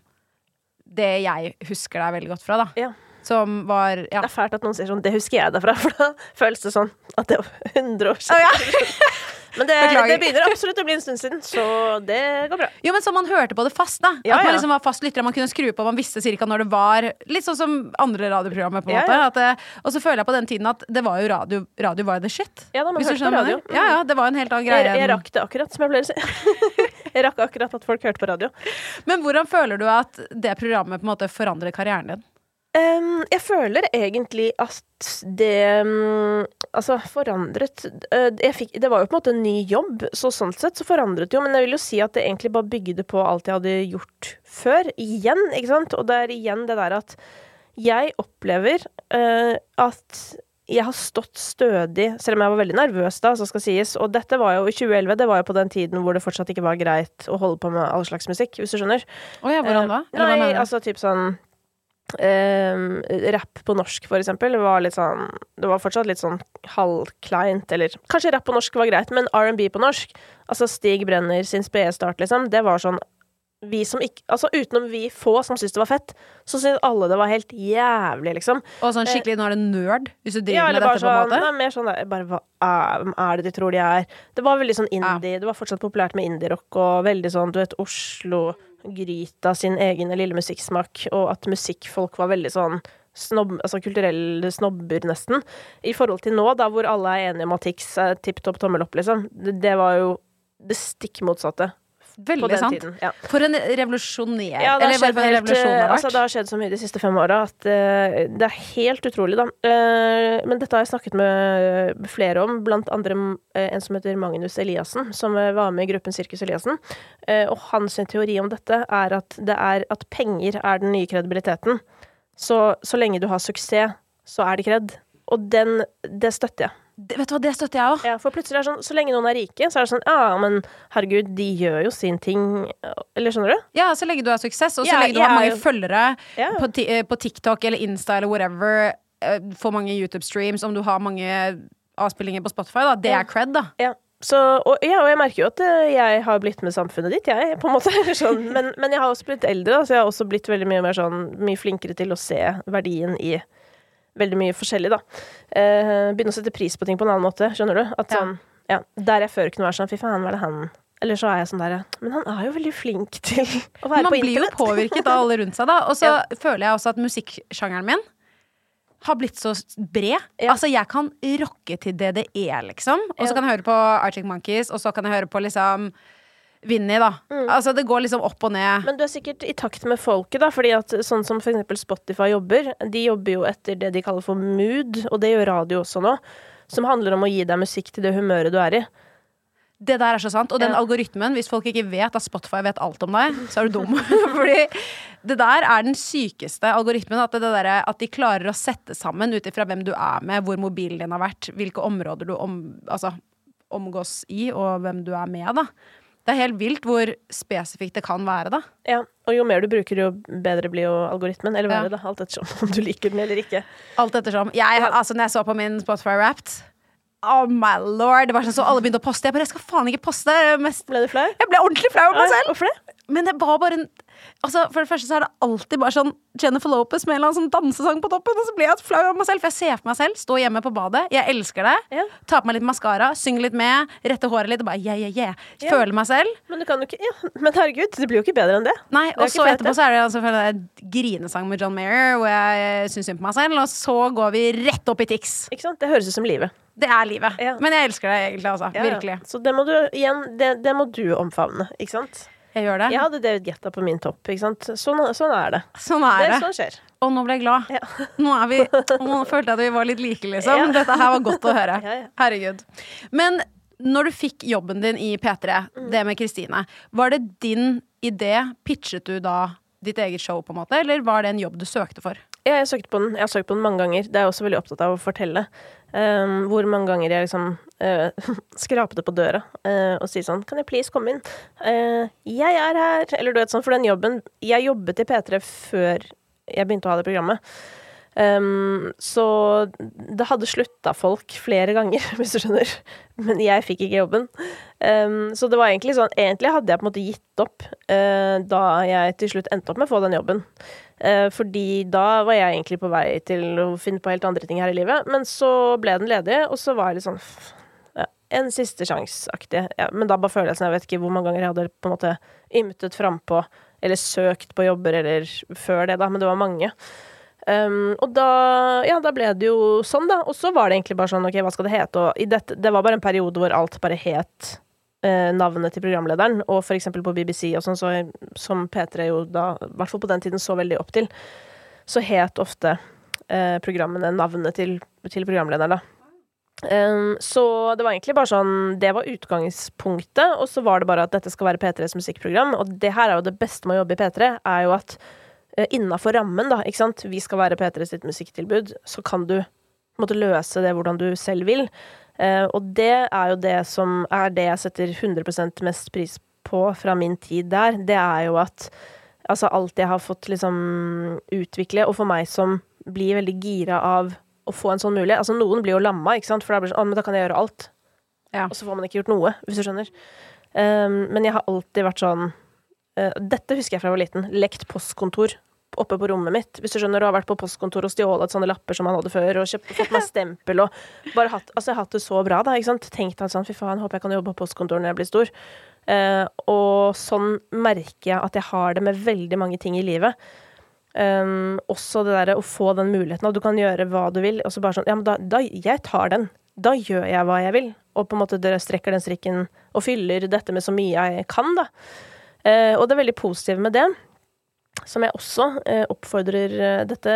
det jeg husker deg veldig godt fra, da. Ja. Som var ja. Det er fælt at noen sier sånn 'det husker jeg deg fra', for da føles det sånn at det var 100 år siden. Men det, det begynner absolutt å bli en stund siden, så det går bra. Jo, men så man hørte på det fast, da. Ja, at man liksom var fast lytter, man kunne skru på, man visste cirka når det var. Litt sånn som andre radioprogrammer, på en måte. At og så føler jeg på den tiden at det var jo radio Radio var the shit. Ja, da, man hørte på radio. Ja, ja, det var en helt annen greie. Jeg, jeg rakk det akkurat, som jeg pleier å si. jeg rakk akkurat at folk hørte på radio. Men hvordan føler du at det programmet på en måte forandrer karrieren din? Ehm, jeg føler egentlig at det um, Altså, forandret uh, jeg fikk, Det var jo på en måte en ny jobb, så sånn sett så forandret det jo. Men jeg vil jo si at det egentlig bare bygde på alt jeg hadde gjort før. Igjen, ikke sant? Og det er igjen det der at jeg opplever uh, at jeg har stått stødig, selv om jeg var veldig nervøs da, så skal sies. Og dette var jo i 2011, det var jo på den tiden hvor det fortsatt ikke var greit å holde på med all slags musikk, hvis du skjønner. Å ja, hvordan da? Eh, Eller hva Nei, altså typ sånn ehm, Rapp på norsk, for eksempel, var litt sånn Det var fortsatt litt sånn halvkleint, eller Kanskje rapp på norsk var greit, men R&B på norsk, altså Stig Brenner sin spede start, liksom, det var sånn vi som ikke Altså utenom vi få som syntes det var fett, så syntes alle det var helt jævlig, liksom. Og sånn skikkelig, nå er det nerd, hvis du driver Ja, med dette sånn, på en sånn måte? Nei, mer sånn der, bare hva er, hvem er det de tror de er? Det var veldig sånn indie. Det var fortsatt populært med indie-rock og veldig sånn, du vet, Oslo Gryta sin egen lille musikksmak, og at musikkfolk var veldig sånn snobb, altså kulturelle snobber, nesten. I forhold til nå, da hvor alle er enige om at Tix er tipp topp tommel opp, liksom. Det, var jo det stikk motsatte Veldig den sant. tiden. Ja. For en revolusjoner... Ja, det har, eller skjedd en revolusjon eh, altså, det har skjedd så mye de siste fem åra at uh, det er helt utrolig, da. Uh, men dette har jeg snakket med flere om, blant andre uh, en som heter Magnus Eliassen, som eh, var med i gruppen Sirkus Eliassen. Eh, og hans teori om dette er at, det er at penger er den nye kredibiliteten. Så, så lenge du har suksess, så er det kred. Og den, det støtter jeg. Det- Vet du hva, det støtter jeg òg. Ja, for plutselig er det sånn, så lenge noen er rike, så er det sånn Ja, men herregud, de gjør jo sin ting. Eller skjønner du? Ja, så lenge du har suksess, og så Ja, lenge du har mange jo- følgere Ja. på, eh, på TikTok eller Insta eller whatever, eh, får mange YouTube-streams, om du har mange avspillinger på Spotify, da, det er cred, da. Ja. Så, og, ja, og jeg merker jo at eh, jeg har blitt med samfunnet ditt, jeg, på en måte. Sånn. Men, men jeg har også blitt eldre, da, så jeg har også blitt veldig mye mer sånn Mye flinkere til å se verdien i veldig mye forskjellig, da. Eh, begynne å sette pris på ting på en annen måte, skjønner du? At Ja. sånn Ja, der jeg før kunne være sånn Fy faen, hva er det han Eller så er jeg sånn der Men han er jo veldig flink til å være Man på blir jo påvirket av alle rundt seg, da. Og så Ja. føler jeg også at musikksjangeren min har blitt så bred. Ja. Altså, jeg kan rocke til det det er, liksom. Og så kan jeg høre på Arctic Monkeys, og så kan jeg høre på liksom Vinni, da. Mm. Altså, det går liksom opp og ned. Men du er sikkert i takt med folket, da, fordi at sånn som eksempel Spotify jobber, de jobber jo etter det de kaller for mood, og det gjør radio også nå, som handler om å gi deg musikk til det humøret du er i. Det der er så sant. Og den Ja. algoritmen, hvis folk ikke vet at Spotify vet alt om deg, så er du dum. Fordi det der er den sykeste algoritmen. At, det der, at de klarer å sette sammen ut ifra hvem du er med, hvor mobilen din har vært, hvilke områder du om, altså, omgås i, og hvem du er med, da. Det er helt vilt hvor spesifikt det kan være, da. Ja, og jo mer du bruker, jo bedre blir jo algoritmen. Eller verre, Ja. da. Alt ettersom om du liker den eller ikke. Alt ettersom. Jeg, altså, når jeg så på min Spotify Wrapped Oh my lord! Det var sånn så alle begynte å poste. Jeg bare, jeg skal faen ikke poste. Mest Ble du flau? Jeg ble ordentlig flau over meg selv. Hvorfor det? Men det var bare en Altså, For det første så er det alltid bare sånn Jennifer Lopez med en eller annen sånn dansesang på toppen, og så blir jeg flau av meg selv. For jeg ser for meg selv stå hjemme på badet, jeg elsker det, Ja. ta på meg litt maskara, synge litt med, rette håret litt og bare yeah, yeah, yeah. Ja. Føle meg selv. Men du kan jo ikke Ja, men herregud, det blir jo ikke bedre enn det. Nei, det Og så etterpå så er det altså en grinesang med John Mayer, hvor jeg syns synd på meg selv, og så går vi rett opp i Tix. Ikke sant? Det høres ut som livet. Det er livet. Men jeg elsker det egentlig, altså. Virkelig. Så det må du igjen, det, det må du omfavne, ikke sant? Jeg gjør det. Jeg hadde David Guetta på min topp, ikke sant. Sånn, sånn er det. Sånn er det. det. sånn skjer. Og nå ble jeg glad. Ja. Nå, vi, nå følte jeg at vi var litt like, liksom. Ja. Dette her var godt å høre. Ja. Herregud. Men når du fikk jobben din i P3, Mm. det med Kristine, var det din idé? Pitchet du da ditt eget show, på en måte, eller var det en jobb du søkte for? Ja, jeg søkte på den. Jeg har søkt på den mange ganger. Det er jeg også veldig opptatt av å fortelle. Um, hvor mange ganger jeg liksom uh, skrapte på døra uh, og sier sånn Kan jeg please komme inn? Uh, jeg er her! Eller du vet sånn, for den jobben Jeg jobbet i P3 før jeg begynte å ha det programmet. Um, så det hadde slutta folk flere ganger, hvis du skjønner. Men jeg fikk ikke jobben. Um, så det var egentlig sånn Egentlig hadde jeg på en måte gitt opp uh, da jeg til slutt endte opp med å få den jobben. Uh, fordi da var jeg egentlig på vei til å finne på helt andre ting her i livet. Men så ble den ledig, og så var jeg litt sånn ja, En siste sjanse-aktig. Ja, men da bare følelsen Jeg vet ikke hvor mange ganger jeg hadde på en måte ymtet frampå eller søkt på jobber eller før det, da, men det var mange. Um, og da, ja, da ble det jo sånn, da. Og så var det egentlig bare sånn, OK, hva skal det hete? Og dette, det var bare en periode hvor alt bare het eh, navnet til programlederen. Og for eksempel på BBC og sånn, så, som P3 jo da, i hvert fall på den tiden, så veldig opp til, så het ofte eh, programmene navnet til, til programlederen, da. Um, så det var egentlig bare sånn Det var utgangspunktet, og så var det bare at dette skal være P3s musikkprogram. Og det her er jo det beste med å jobbe i P3, er jo at innafor rammen, da, ikke sant, vi skal være P3 sitt musikktilbud, så kan du måtte løse det hvordan du selv vil. Uh, og det er jo det som er det jeg setter 100% mest pris på fra min tid der. Det er jo at altså alt jeg har fått liksom utvikle, og for meg som blir veldig gira av å få en sånn mulighet. Altså, noen blir jo lamma, ikke sant, for da blir det sånn Å, men da kan jeg gjøre alt. Ja. Og så får man ikke gjort noe, hvis du skjønner. Um, men jeg har alltid vært sånn Dette husker jeg fra jeg var liten. Lekt postkontor oppe på rommet mitt. Hvis du skjønner, og har vært på postkontor og stjålet sånne lapper som man hadde før, og kjøpt, fått meg stempel og bare hatt Altså, jeg har hatt det så bra, da, ikke sant. Tenkt at sånn, fy faen, håper jeg kan jobbe på postkontor når jeg blir stor. Uh, og sånn merker jeg at jeg har det med veldig mange ting i livet. Um, også det derre å få den muligheten, at du kan gjøre hva du vil. Og så bare sånn Ja, men da, da Jeg tar den. Da gjør jeg hva jeg vil. Og på en måte dere strekker den strikken og fyller dette med så mye jeg kan, da. Uh, og det er veldig positive med det, som jeg også eh, oppfordrer uh, dette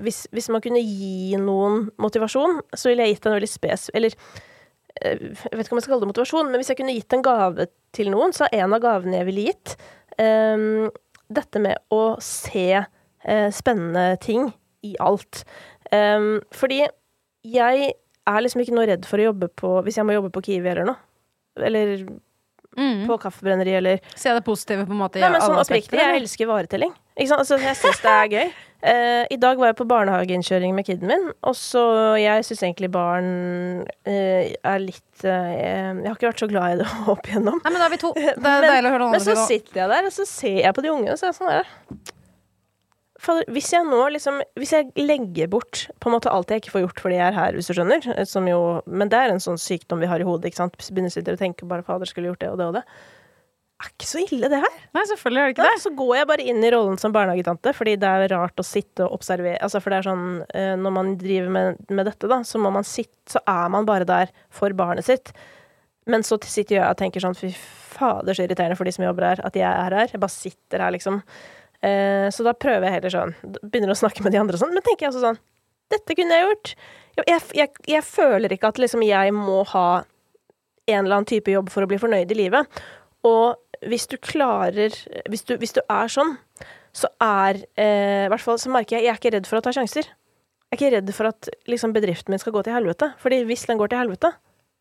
hvis, hvis, man kunne gi noen motivasjon, så ville jeg gitt en veldig spes... Eller jeg vet ikke om jeg skal kalle det motivasjon, men hvis jeg kunne gitt en gave til noen, så er en av gavene jeg ville gitt, eh, dette med å se eh, spennende ting i alt. Fordi jeg er liksom ikke noe redd for å jobbe på Hvis jeg må jobbe på Kiwi eller noe. Eller Mm. på kaffebrenneri eller Se det positive på en måte Nei, men sånn oppriktig, jeg elsker varetelling. Altså, jeg syns det er gøy. Uh, I dag var jeg på barnehageinnkjøring med kiden min, og så Jeg syns egentlig barn uh, er litt uh, Jeg har ikke vært så glad i det opp igjennom. Nei, men da er vi to. Det er Men- deilig å høre noen Men så sitter jeg der, og så ser jeg på de unge, og så er jeg sånn der Fader, hvis jeg nå liksom Hvis jeg legger bort på en måte alt jeg ikke får gjort fordi jeg er her, hvis du skjønner, som jo Men det er en sånn sykdom vi har i hodet, ikke sant. Begynner å tenke bare fader skulle gjort det og det og det. Er ikke så ille, det her. Nei, selvfølgelig er det ikke Ja, det. så går jeg bare inn i rollen som barnehagetante, fordi det er rart å sitte og observere Altså, for det er sånn eh, Når man driver med, med dette, da, så må man sitte Så er man bare der for barnet sitt. Men så sitter jeg og tenker sånn Fy fader, så irriterende for de som jobber her, at jeg er her. Jeg bare sitter her, liksom. Eh, så da prøver jeg heller sånn Begynner å snakke med de andre og sånn. Men tenker jeg også sånn Dette kunne jeg gjort. Jeg, jeg, jeg føler ikke at liksom jeg må ha en eller annen type jobb for å bli fornøyd i livet. Og hvis du klarer Hvis du, hvis du er sånn, så er eh, hvert fall så merker jeg jeg er ikke redd for å ta sjanser. Jeg er ikke redd for at liksom, bedriften min skal gå til helvete. Fordi hvis den går til helvete,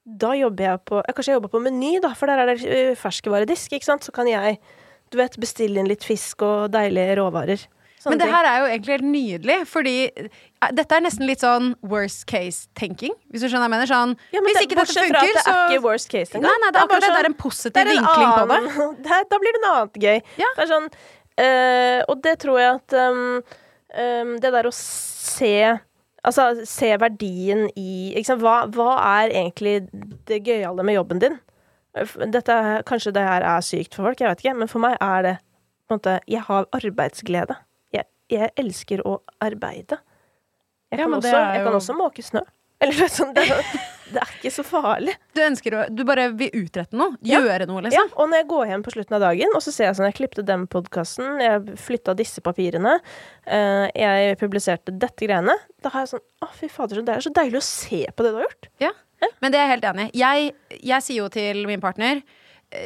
da jobber jeg på jeg, Kanskje jeg jobber på Meny, da, for der er det eh, ferskvaredisk, ikke sant. Så kan jeg du vet, bestille inn litt fisk og deilige råvarer. Sånne Men det ting. her er jo egentlig helt nydelig, fordi eh, dette er nesten litt sånn worst case-tenking. Hvis du skjønner hva jeg mener. Sånn, ja, men hvis det, ikke dette bortsett fra at det er ikke worst case engang. Nei, nei, det er akkurat bare Sånn, Det er en positiv det er en vinkling på det. det Da blir det noe annet gøy. Ja. Det er sånn øh, Og det tror jeg at um, um, Det der å se Altså, se verdien i sant? Hva, hva er egentlig det gøyale med jobben din? Dette, kanskje det her er sykt for folk, jeg vet ikke, men for meg er det på en måte Jeg har arbeidsglede. Jeg, jeg elsker å arbeide. Jeg, kan ja, også, jeg jo... kan også måke snø. Eller er sånn, det, det er ikke så farlig. Du ønsker å Du bare vil utrette noe. Ja. noe, liksom? Ja, og når jeg går hjem på slutten av dagen, og så ser jeg sånn Jeg klippte den podkasten, jeg flytta disse papirene, eh, jeg publiserte dette greiene. Da har jeg sånn Å, fy fader, det er så deilig å se på det du har gjort. Ja. Men det er jeg helt enig i. Jeg, jeg sier jo til min partner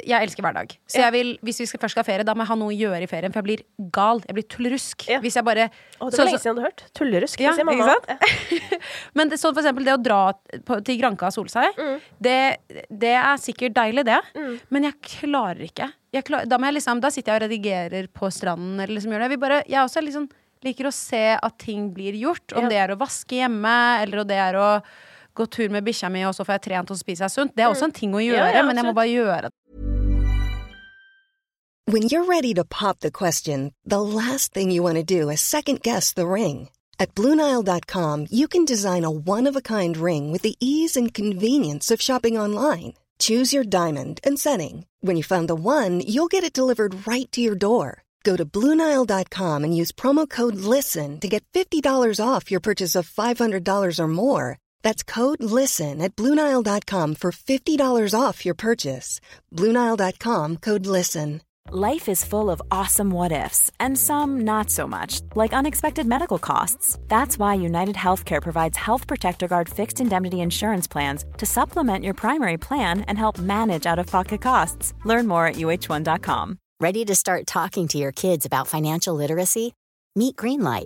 jeg elsker hverdag. Så jeg vil, hvis vi skal først skal ha ferie, da må jeg ha noe å gjøre i ferien. For jeg blir gal. Jeg blir tullerusk. Ja. Hvis jeg bare Å, det var lenge siden du har hørt. Tullerusk. Ja, sier mamma. sant? Men det, for eksempel det å dra på, til Granka og sole seg, Mm. det, det er sikkert deilig, det. Men jeg klarer ikke. Jeg klar, da, må jeg liksom, da sitter jeg og redigerer på stranden. Eller liksom gjør det. Jeg, bare, jeg også liksom liker å se at ting blir gjort. Om Ja. det er å vaske hjemme, eller om det er å gå tur med bikkja mi, og så får jeg trent og så spiser jeg sunt. Det er også en ting å gjøre, ja, men jeg må bare gjøre det. When you're ready to pop the question, the last thing you want to do is second guess the ring. At Bluenile.com, you can design a one of a kind ring with the ease and convenience of shopping online. Choose your diamond and setting. When you find the one, you'll get it delivered right to your door. Go to Bluenile.com and use promo code LISTEN to get $50 off your purchase of $500 or more. That's code LISTEN at Bluenile.com for $50 off your purchase. Bluenile.com code LISTEN. Life is full of awesome what ifs, and some not so much, like unexpected medical costs. That's why United Healthcare provides Health Protector Guard fixed indemnity insurance plans to supplement your primary plan and help manage out of pocket costs. Learn more at uh1.com. Ready to start talking to your kids about financial literacy? Meet Greenlight,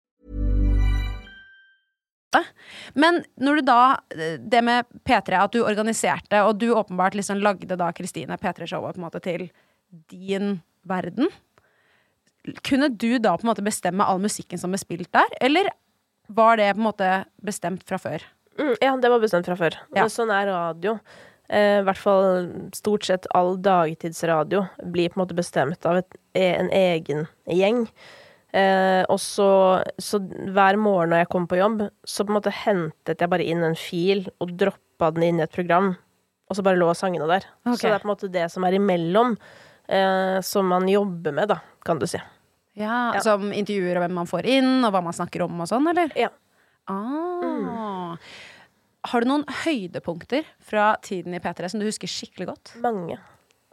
Men når du da Det med P3, at du organiserte, og du åpenbart liksom lagde da Kristine P3-showet på en måte til din verden. Kunne du da på en måte bestemme all musikken som ble spilt der, eller var det på en måte bestemt fra før? Mm, ja, det var bestemt fra før. Ja. Sånn er radio. Eh, I hvert fall stort sett all dagtidsradio blir på en måte bestemt av et, en egen gjeng. Eh, og så, så hver morgen når jeg kom på jobb, så på en måte hentet jeg bare inn en fil og droppa den inn i et program. Og så bare lå sangene der. Okay. Så det er på en måte det som er imellom, eh, som man jobber med, da, kan du si. Ja, Ja. Som intervjuer og hvem man får inn, og hva man snakker om og sånn, eller? Ja. Ah. Har du noen høydepunkter fra tiden i P3 som du husker skikkelig godt? Mange.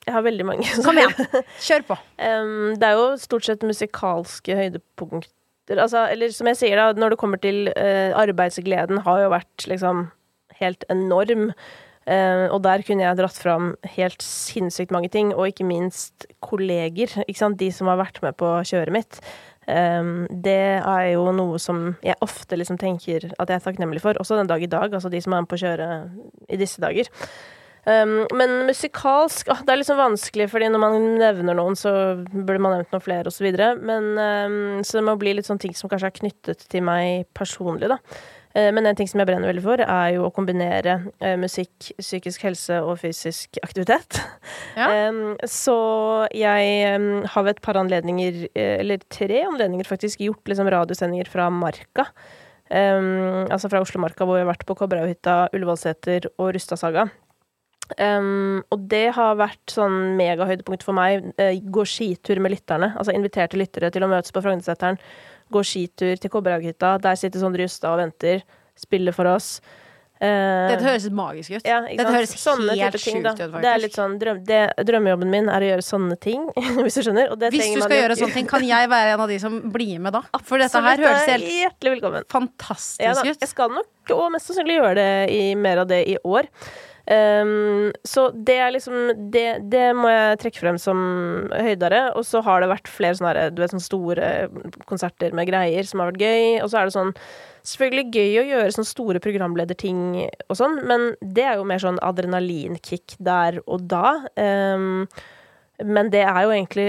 Jeg har veldig mange. Kom igjen, kjør på. um, det er jo stort sett musikalske høydepunkter. Altså, eller som jeg sier, da, når det kommer til uh, arbeidsgleden, har jo vært liksom helt enorm. Uh, og der kunne jeg dratt fram helt sinnssykt mange ting, og ikke minst kolleger. Ikke sant? De som har vært med på kjøret mitt. Um, det er jo noe som jeg ofte liksom tenker at jeg er takknemlig for, også den dag i dag. Altså de som er med på kjøret i disse dager. Um, men musikalsk oh, Det er liksom vanskelig, fordi når man nevner noen, så burde man nevnt noen flere, osv. Men um, Så det må bli litt sånne ting som kanskje er knyttet til meg personlig, da. Eh, Men en ting som jeg brenner veldig for, er jo å kombinere eh, musikk, psykisk helse og fysisk aktivitet. Ja. Em, så jeg har ved et par anledninger, eh, eller tre anledninger faktisk, gjort liksom radiosendinger fra Marka. Altså fra Oslomarka, hvor vi har vært på Kobberhaughytta, Ullevålseter og Rustadsaga. Um, og det har vært sånn megahøydepunkt for meg. Uh, gå skitur med lytterne. Altså inviterte lyttere til å møtes på Frognerseteren. Gå skitur til Kobberhaughytta. Der sitter Sondre Justad og venter. Spiller for oss. Uh, Dette høres magisk ut. ja, Dette høres Sånne helt sjukt ut, faktisk. Det er litt sånn drøm, det, Drømmejobben min er å gjøre sånne ting, hvis du skjønner. Hvis du skal gjøre sånne ting, kan jeg være en av de som blir med da? For dette her høres helt fantastisk Ja, ut. jeg skal nok og mest sannsynlig gjøre det i mer av det i år. Ehm, så det er liksom det, det må jeg trekke frem som høydere. Og så har det vært flere sånne, vet, sånne store konserter med greier som har vært gøy. Og så er det sånn Selvfølgelig gøy å gjøre sånne store programlederting og sånn, men det er jo mer sånn adrenalinkick der og da. Um, men det er jo egentlig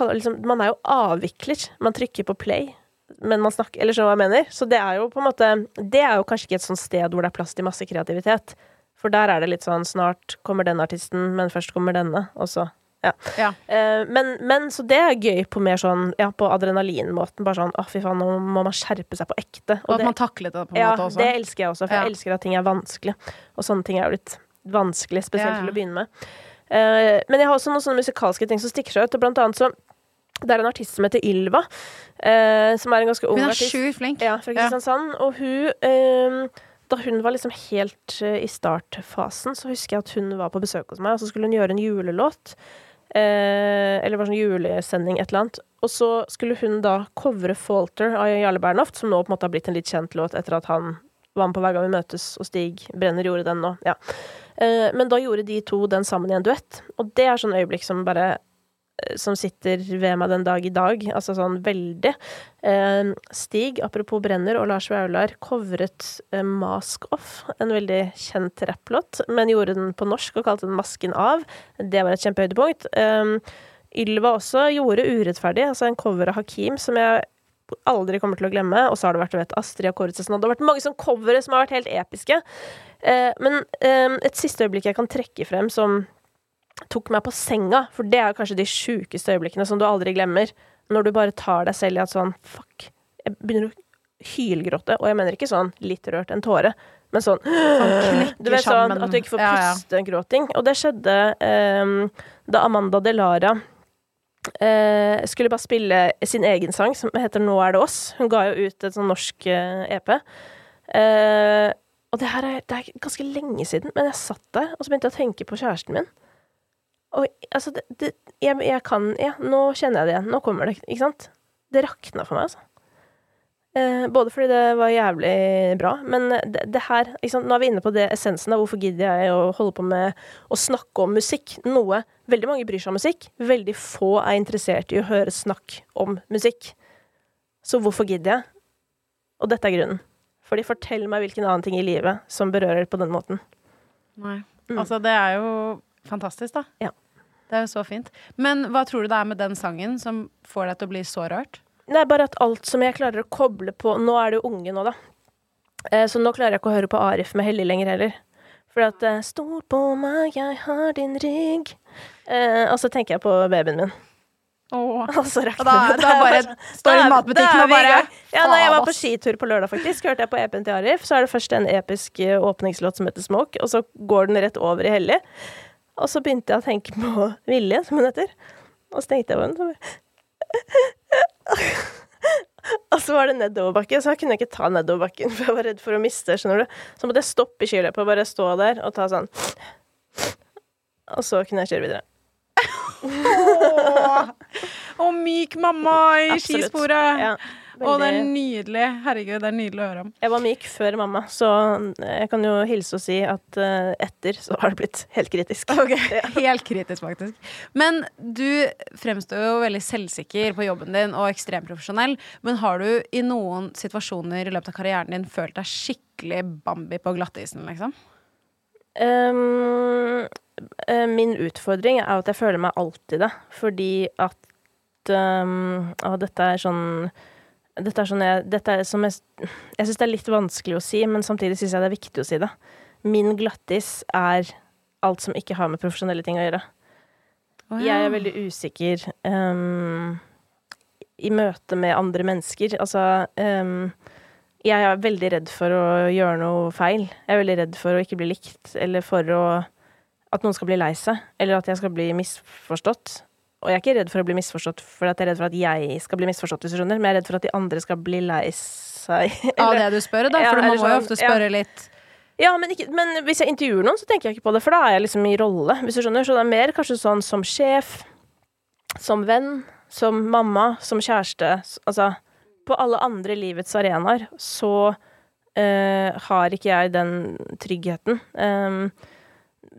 kaller, liksom, Man er jo avvikler. Man trykker på play men man snakker Eller skjønner hva jeg mener? Så det er jo på en måte Det er jo kanskje ikke et sånt sted hvor det er plass til masse kreativitet. For der er det litt sånn Snart kommer den artisten, men først kommer denne, og så Ja. Ja. Eh, men, men så det er gøy på mer sånn Ja, på adrenalinmåten. Bare sånn Å, fy faen, nå må man skjerpe seg på ekte. Og at det, man taklet det på en ja, måte også. Ja, det elsker jeg også, for Ja. jeg elsker at ting er vanskelig. Og sånne ting er jo litt vanskelig, spesielt til å begynne med. Uh, men jeg har også noen sånne musikalske ting som stikker seg ut. Og blant annet så Det er en artist som heter Ylva, uh, som er en ganske ung artist. Hun er sjukt flink. Ja, fra. Kristiansand. Og hun eh, Da hun var liksom helt eh, i startfasen, så husker jeg at hun var på besøk hos meg, og så skulle hun gjøre en julelåt. Eh, eller var sånn julesending, et eller annet. og så skulle hun da covre Falter av Jarle Bernhoft, som nå på en måte har blitt en litt kjent låt etter at han var med på Hver gang vi møtes, og Stig Brenner gjorde den nå. Ja. Eh, men da gjorde de to den sammen i en duett, og det er sånn øyeblikk som bare som sitter ved meg den dag i dag, altså sånn veldig. Eh, Stig, apropos Brenner, og Lars Vaular covret eh, Mask Off, en veldig kjent rapplåt, men gjorde den på norsk og kalte den Masken av. Det var et kjempehøydepunkt. Eh, Ylva også gjorde Urettferdig, altså en cover av Hakim, som jeg aldri kommer til å glemme. Og så har det vært vet, Astrid og Kåre Cezinando. Det har vært mange sånne covere som har vært helt episke. Eh, men eh, et siste øyeblikk jeg kan trekke frem som tok meg på senga, for det er kanskje de sjukeste øyeblikkene som du aldri glemmer, når du bare tar deg selv i at sånn Fuck. Jeg begynner å hylgråte, og jeg mener ikke sånn litt rørt en tåre, men sånn Du vet sånn at du ikke får Ja, ja. gråting Og det skjedde eh, da Amanda Delara eh, skulle bare spille sin egen sang, som heter Nå er det oss. Hun ga jo ut et sånn norsk eh, EP. Eh, og det her er, det er ganske lenge siden, men jeg satt der, og så begynte jeg å tenke på kjæresten min. Og altså, det, det, jeg, jeg kan Ja, nå kjenner jeg det igjen. Nå kommer det, ikke sant? Det rakna for meg, altså. Eh, både fordi det var jævlig bra, men det, det her ikke sant? Nå er vi inne på det essensen av hvorfor gidder jeg å holde på med å snakke om musikk. Noe veldig mange bryr seg om musikk, veldig få er interessert i å høre snakk om musikk. Så hvorfor gidder jeg? Og dette er grunnen. Fordi fortell meg hvilken annen ting i livet som berører på den måten. Nei. Mm. Altså, det er jo fantastisk, da. Ja. Det er jo så fint. Men hva tror du det er med den sangen som får deg til å bli så rørt? Er bare at alt som jeg klarer å koble på Nå er det jo unge nå, da. Eh, Så nå klarer jeg ikke å høre på Arif med Hellig lenger heller. For at eh, Stol på meg, jeg har din rygg. Eh, og så tenker jeg på babyen min. Åh. Og så rakner da, det. da bare står i Da da matbutikken og bare. Ja, nei, jeg var på skitur på lørdag, faktisk. Hørte jeg på EP-en til Arif. Så er det først en episk eh, åpningslåt som heter Smoke, og så går den rett over i Hellig. Og så begynte jeg å tenke på Vilje, som hun heter. Og så tenkte jeg på så bare Og så var det nedoverbakke, så jeg kunne ikke ta nedoverbakken, for jeg var redd for å miste, skjønner du. Så måtte jeg stoppe i skiløpet og bare stå der og ta sånn Og så kunne jeg kjøre videre. Og myk mamma i skisporet. Ja, Å, det er nydelig. Herregud, det er nydelig å høre om. Jeg var myk før mamma, så jeg kan jo hilse og si at eh, etter så har det blitt helt kritisk. Helt kritisk, faktisk. Men du fremstår jo veldig selvsikker på jobben din og ekstremt profesjonell. Men har du i noen situasjoner i løpet av karrieren din følt deg skikkelig Bambi på glattisen, liksom? Um, min utfordring er at jeg føler meg alltid det, fordi at um, Og dette er sånn dette er sånn jeg, dette er som jeg, jeg syns det er litt vanskelig å si, men samtidig syns jeg det er viktig å si det. Min glattis er alt som ikke har med profesjonelle ting å gjøre. Jeg er veldig usikker um, i møte med andre mennesker. Altså um, Jeg er veldig redd for å gjøre noe feil. Jeg er veldig redd for å ikke bli likt, eller for å, at noen skal bli lei seg, eller at jeg skal bli misforstått. Og jeg er ikke redd for å bli misforstått for at jeg er redd for at jeg skal bli misforstått, hvis du skjønner, men jeg er redd for at de andre skal bli lei seg. Av det du spør, da? Ja, For man eller må jo ofte ofte ja. spørre litt Ja, men, ikke, men hvis jeg intervjuer noen, så tenker jeg ikke på det, for da er jeg liksom i rolle, hvis du skjønner. Så det er mer kanskje sånn som sjef, som venn, som mamma, som kjæreste. Altså, på alle andre livets arenaer så eh, har ikke jeg den tryggheten. Um,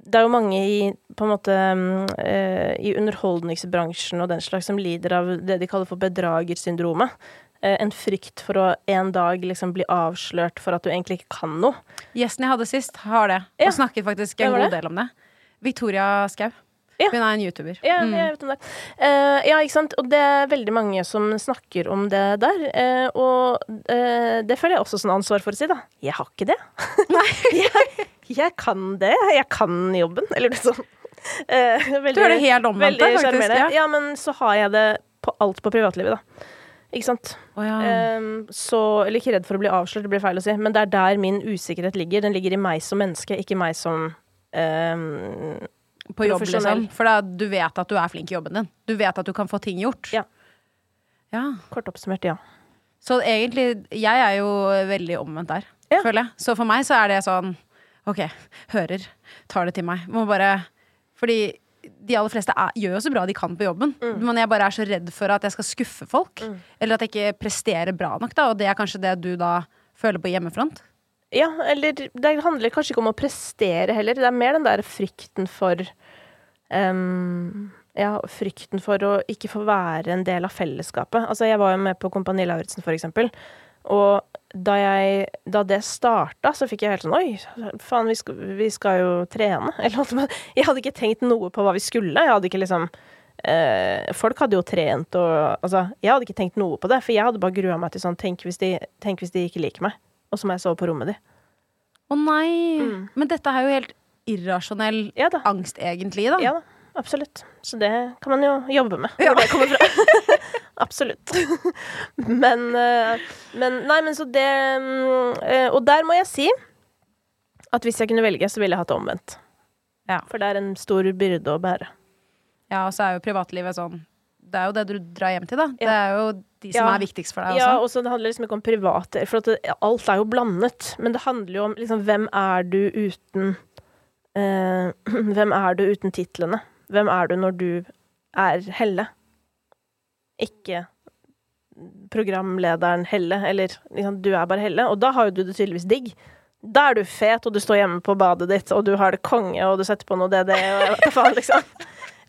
det er jo mange i måte eh, i underholdningsbransjen og den slags som lider av det de kaller for bedragersyndromet. Eh, en frykt for å en dag liksom bli avslørt for at du egentlig ikke kan noe. Gjesten jeg hadde sist, har det. Ja. Og snakket faktisk en god det? del om det. Victoria Skau. Ja. Hun er en YouTuber. Ja, Mm. jeg vet om det. Uh, ja, ikke sant. Og det er veldig mange som snakker om det der. Uh, og uh, det føler jeg også sånn ansvar for å si, da. Jeg har ikke det. jeg, jeg kan det. Jeg kan jobben. Eller noe sånt. Veldig- Du er det helt omvendt der, faktisk, ja. Ja, men så har jeg det på alt på privatlivet, da. Ikke sant. Å ja. um, så Eller ikke redd for å bli avslørt, det blir feil å si, men det er der min usikkerhet ligger. Den ligger i meg som menneske, ikke meg som ehm, på jobb, liksom. For da, du vet at du er flink i jobben din. Du vet at du kan få ting gjort. Ja. Ja. Kort oppsummert, ja. Så egentlig, jeg er jo veldig omvendt der, Ja. føler jeg. Så for meg så er det sånn OK, hører, tar det til meg. Må bare Fordi de aller fleste er, gjør jo så bra de kan på jobben, men jeg bare er så redd for at jeg skal skuffe folk. Eller at jeg ikke presterer bra nok, da, og det er kanskje det du da føler på hjemmefront. Ja, eller det handler kanskje ikke om å prestere heller. Det er mer den der frykten for um, Ja, frykten for å ikke få være en del av fellesskapet. Altså, jeg var jo med på Kompani Lauritzen, for eksempel. Og da, jeg, da det starta, så fikk jeg helt sånn Oi, faen, vi skal, vi skal jo trene. Eller. Jeg hadde ikke tenkt noe på hva vi skulle. Jeg hadde ikke liksom eh, Folk hadde jo trent og Altså, jeg hadde ikke tenkt noe på det, for jeg hadde bare grua meg til sånn Tenk hvis de, tenk hvis de ikke liker meg, og så må jeg sove på rommet de. Å nei! Mm. Men dette er jo helt irrasjonell Ja angst, egentlig, da. Ja da, absolutt. Så det kan man jo jobbe med. Hvor det kommer fra. absolutt. men, eh, men Nei, men så det mm, eh, Og der må jeg si at hvis jeg kunne velge, så ville jeg hatt det omvendt. Ja. For det er en stor byrde å bære. Ja, og så er jo privatlivet sånn Det er jo det du drar hjem til, da. Det er jo de som Ja. er viktigst for deg Ja, og så det handler liksom ikke om private For at det, alt er jo blandet. Men det handler jo om liksom hvem er du uten eh, Hvem er du uten titlene? Hvem er du når du er Helle? Ikke programlederen Helle, eller liksom, du er bare Helle. Og da har jo du det tydeligvis digg. Da er du fet, og du står hjemme på badet ditt, og du har det konge, og du setter på noe DD, og hva faen, liksom.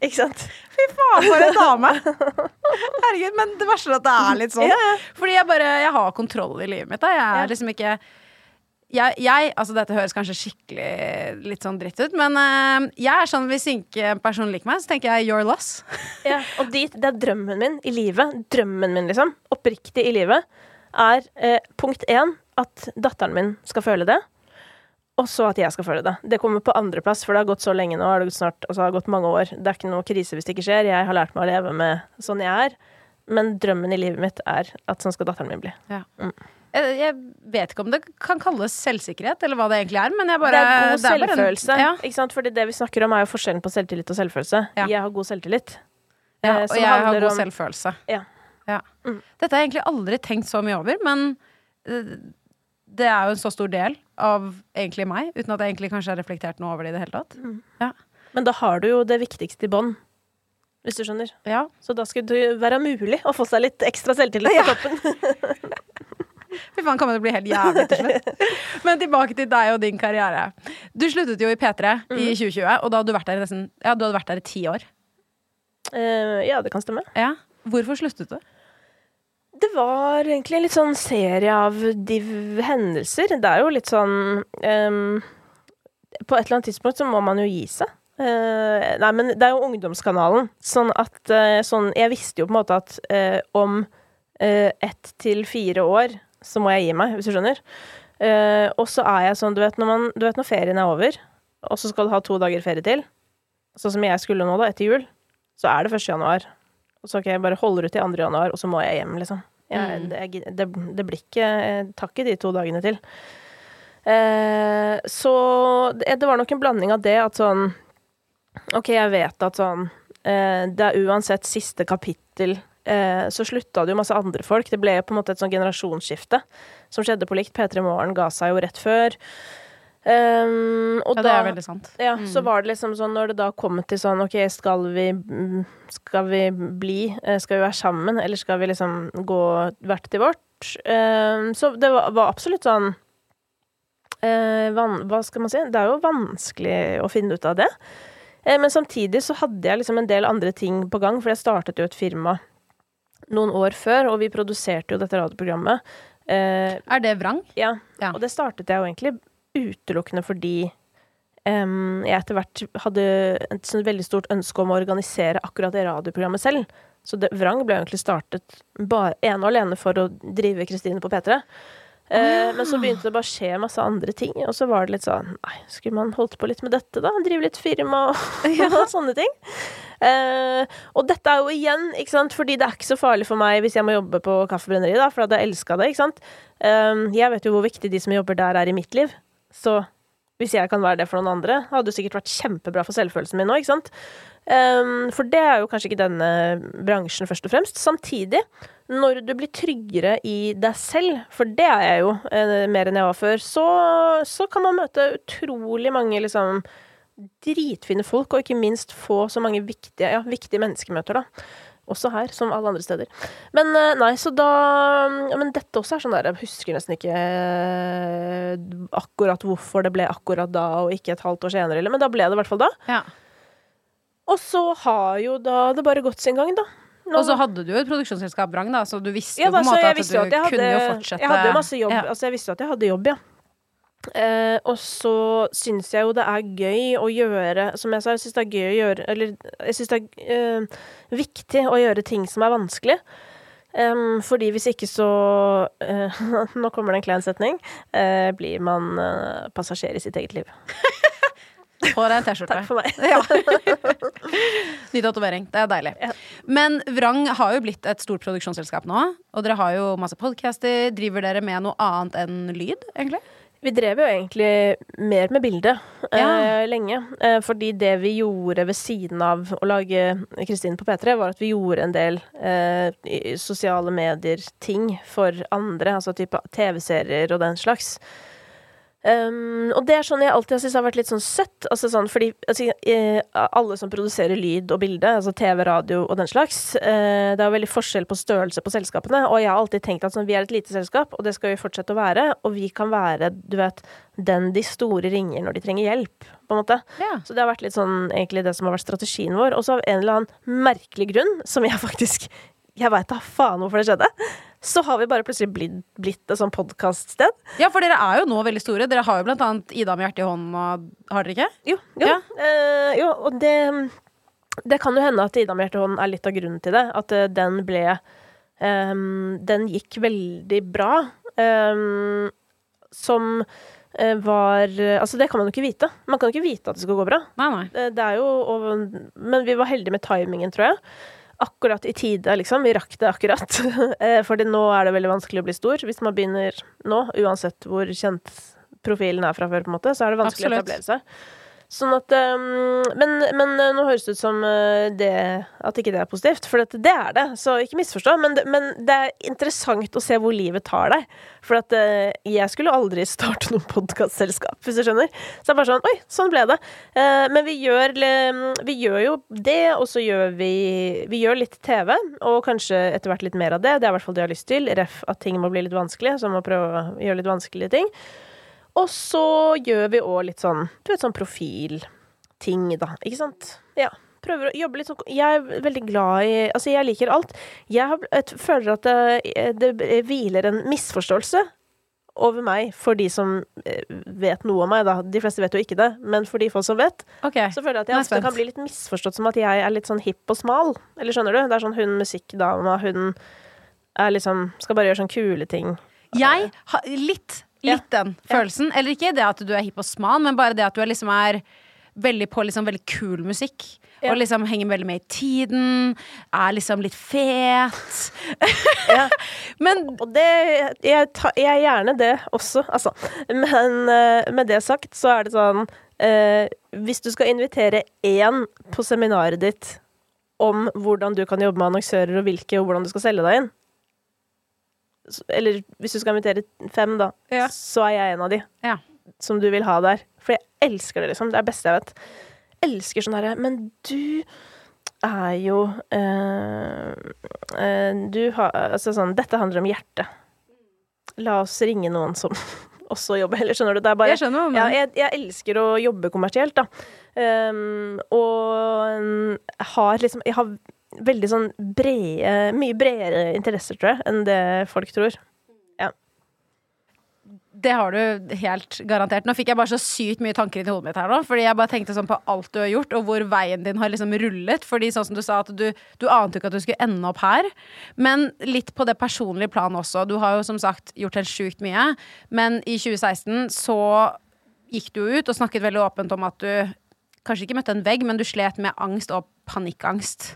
Ikke sant? Fy faen, for en dame! Herregud, men det verste er at det er litt sånn. Ja. Fordi jeg bare Jeg har kontroll i livet mitt. Da. Jeg er Ja. liksom ikke jeg, jeg, altså Dette høres kanskje skikkelig litt sånn dritt ut, men eh, jeg er sånn hvis ikke en person liker meg, så tenker jeg your loss. Ja, og dit, det er drømmen min i livet. Drømmen min, liksom. Oppriktig i livet. Er eh, punkt én at datteren min skal føle det. Og så at jeg skal føle det. Det kommer på andreplass, for det har gått så lenge nå. Har det gått snart, altså, det har gått mange år. Det er ikke noe krise hvis det ikke skjer. Jeg har lært meg å leve med sånn jeg er. Men drømmen i livet mitt er at sånn skal datteren min bli. Jeg, jeg vet ikke om det kan kalles selvsikkerhet, eller hva det egentlig er, men jeg bare det er god det er en- selvfølelse. ja. Ikke sant? Fordi det vi snakker om, er jo forskjellen på selvtillit og selvfølelse. Ja. Jeg har god selvtillit. Ja, eh, og jeg har god om- selvfølelse. Ja. Ja. Mm. Dette har jeg egentlig aldri tenkt så mye over, men eh, det er jo en så stor del av egentlig meg, uten at jeg egentlig kanskje har reflektert noe over det i det hele tatt. Mm. Men da har du jo det viktigste i bånn, hvis du skjønner. Ja. Så da skulle det være mulig å få seg litt ekstra selvtillit på toppen. Fy faen, kommer det bli helt jævlig til slutt. Men tilbake til deg og din karriere. Du sluttet jo i P3 Mm. i 2020, og da hadde du vært der i nesten Ja, du hadde vært der i ti år. Uh, ja, det kan stemme. Ja. Hvorfor sluttet du? Det var egentlig en litt sånn serie av hendelser. Det er jo litt sånn um, På et eller annet tidspunkt så må man jo gi seg. Uh, nei, men det er jo Ungdomskanalen. Sånn at uh, sånn Jeg visste jo på en måte at uh, om ett til fire år så må jeg gi meg, hvis du skjønner. Og så er jeg sånn, du vet, når man, du vet når ferien er over, og så skal du ha to dager ferie til, sånn som jeg skulle nå, da, etter jul, så er det 1. januar. Og så ok, jeg bare holder ut til 2. januar, og så må jeg hjem, liksom. Jeg, Mm. det, jeg- det, det blir ikke Jeg tar ikke de to dagene til. Eh, så det, det var nok en blanding av det at sånn Ok, jeg vet at sånn eh, Det er uansett siste kapittel. Eh, så slutta det jo masse andre folk. Det ble jo på en måte et sånn generasjonsskifte som skjedde på likt. P3 Morgen ga seg jo rett før. Um, og Ja, da, det er veldig sant. ja, Mm. så var det liksom sånn når det da kom til sånn OK, skal vi Skal vi bli eh, Skal vi være sammen, eller skal vi liksom gå hvert til vårt? Um, så det var, var absolutt sånn uh, van, Hva skal man si? Det er jo vanskelig å finne ut av det. Uh, men samtidig så hadde jeg liksom en del andre ting på gang, for jeg startet jo et firma noen år før, og vi produserte jo dette radioprogrammet. Uh, Er det vrang? ja. Ja. Og det startet jeg jo egentlig utelukkende fordi um, jeg etter hvert hadde et sånn veldig stort ønske om å organisere akkurat det radioprogrammet selv. Så det, Vrang ble egentlig startet bare ene og alene for å drive Kristine på P3. Eh, Men så begynte det bare å skje masse andre ting, og så var det litt sånn Nei, skulle man holdt på litt med dette, da? Drive litt firma og, og sånne ting. Uh, og dette er jo igjen, ikke sant, fordi det er ikke så farlig for meg hvis jeg må jobbe på Kaffebrenneriet, da, for jeg hadde elska det, ikke sant. Uh, jeg vet jo hvor viktig de som jobber der, er i mitt liv. Så hvis jeg kan være det for noen andre, hadde det sikkert vært kjempebra for selvfølelsen min nå, ikke sant. Eh, for det er jo kanskje ikke denne bransjen først og fremst. Samtidig, når du blir tryggere i deg selv, for det er jeg jo eh, mer enn jeg var før, så, så kan man møte utrolig mange liksom dritfine folk, og ikke minst få så mange viktige, ja, viktige menneskemøter, da. Også her, som alle andre steder. Men eh, nei, så da Men dette også er sånn der Jeg husker nesten ikke eh, akkurat hvorfor det ble akkurat da, og ikke et halvt år senere, eller Men da ble det i hvert fall da. Ja. Og så har jo da det bare gått sin gang, da. Nå- Og så hadde du jo et produksjonsselskap, Brang, da, så du visste ja, jo på en måte at du kunne jo fortsette Jeg hadde jo masse jobb. Ja. Altså, jeg visste jo at jeg hadde jobb, ja. Eh, og så syns jeg jo det er gøy å gjøre Som jeg sa, jeg syns det er gøy å gjøre Eller jeg syns det er eh, viktig å gjøre ting som er vanskelig. Um, fordi hvis ikke så uh, Nå kommer det en klein setning. Uh, blir man uh, passasjer i sitt eget liv. På deg en T-skjorte. Takk for meg. Ja. Ny tatovering. Det er deilig. Ja. Men Vrang har jo blitt et stort produksjonsselskap nå. Og dere har jo masse podcaster. Driver dere med noe annet enn lyd, egentlig? Vi drev jo egentlig mer med bildet eh, Ja. lenge. Eh, fordi det vi gjorde ved siden av å lage Kristine på P3, var at vi gjorde en del eh, sosiale medier-ting for andre. Altså type TV-serier og den slags. Um, og det er sånn jeg alltid har syntes har vært litt sånn søtt. Altså sånn, fordi altså, eh, alle som produserer lyd og bilde, altså TV, radio og den slags, uh, det er jo veldig forskjell på størrelse på selskapene. Og jeg har alltid tenkt at sånn, vi er et lite selskap, og det skal vi fortsette å være. Og vi kan være, du vet, den de store ringer når de trenger hjelp, på en måte. Ja. Så det har vært litt sånn egentlig det som har vært strategien vår. Og så av en eller annen merkelig grunn, som jeg faktisk Jeg veit da faen hvorfor det skjedde. Så har vi bare plutselig blitt, blitt et sånn podkaststed. Ja, for dere er jo nå veldig store. Dere har jo blant annet Ida med hjertet i hånden, og har dere ikke? Jo, jo. Ja. Eh, jo og det Det kan jo hende at Ida med hjertet i hånden er litt av grunnen til det. At eh, den ble um, Den gikk veldig bra. Um, som var Altså, det kan man jo ikke vite. Man kan jo ikke vite at det skal gå bra. Nei, nei. Det, det er jo og, Men vi var heldige med timingen, tror jeg. Akkurat i tide, liksom. Vi rakk det akkurat. Eh, Fordi nå er det veldig vanskelig å bli stor. Hvis man begynner nå, uansett hvor kjent profilen er fra før, på en måte, så er det vanskelig Absolutt. å etablere seg. Sånn at um, men, men eh, nå høres det ut som eh, det At ikke det er positivt, for det er det. Så ikke misforstå. Men men det er interessant å se hvor livet tar deg. For at eh, jeg skulle aldri starte noe podkastselskap, hvis du skjønner. Så det er bare sånn Oi, sånn ble det. Men vi gjør, vi gjør jo det, og så gjør vi Vi gjør litt TV, og kanskje etter hvert litt mer av det. Det er i hvert fall det jeg har lyst til. Ref at ting må bli litt vanskelig, så må prøve å gjøre litt vanskelige ting. Og så gjør vi òg litt sånn Du vet, sånn profilting, da. Ikke sant? Ja. Prøver å jobbe litt sånn Jeg er veldig glad i Altså, jeg liker alt. Jeg har, jeg føler at det, det hviler en misforståelse over meg for de som eh, vet noe om meg, da. De fleste vet jo ikke det, men for de få som vet, Ok. så føler jeg at jeg ofte kan bli litt misforstått som at jeg er litt sånn hipp og smal. Eller skjønner du? Det er sånn hun musikkdama, hun er liksom Skal bare gjøre sånn kule ting. Jeg har litt. Litt den følelsen. Eller ikke det at du er hipp og smal, men bare det at du er liksom er veldig på liksom veldig kul musikk. Ja. Og liksom henger veldig med i tiden. Er liksom litt fet. Ja. Men Og det jeg, ta, jeg er gjerne det også, altså. Men eh, med det sagt, så er det sånn eh, Hvis du skal invitere én på seminaret ditt om hvordan du kan jobbe med annonsører og hvilke, og hvordan du skal selge deg inn Eller hvis du skal invitere fem, da, Ja. så er jeg en av de Ja. som du vil ha der. For jeg elsker det, liksom. Det er det beste jeg vet. Elsker sånn herre Men du er jo eh, eh, Du har Altså sånn Dette handler om hjertet. La oss ringe noen som også jobber Eller skjønner du? Det er bare jeg skjønner men... ja, jeg, jeg elsker å jobbe kommersielt, da. Um, og jeg har liksom Jeg har veldig sånn brede Mye bredere interesser, tror jeg, enn det folk tror. Ja. Det har du helt garantert. Nå fikk jeg bare så sykt mye tanker inn i hodet mitt her nå. Fordi jeg bare tenkte sånn på alt du har gjort, og hvor veien din har liksom rullet. Fordi sånn som du sa, at du, du ante ikke at du skulle ende opp her. Men litt på det personlige plan også. Du har jo som sagt gjort helt sjukt mye. Men i 2016 så gikk du ut og snakket veldig åpent om at du kanskje ikke møtte en vegg, men du slet med angst og panikkangst.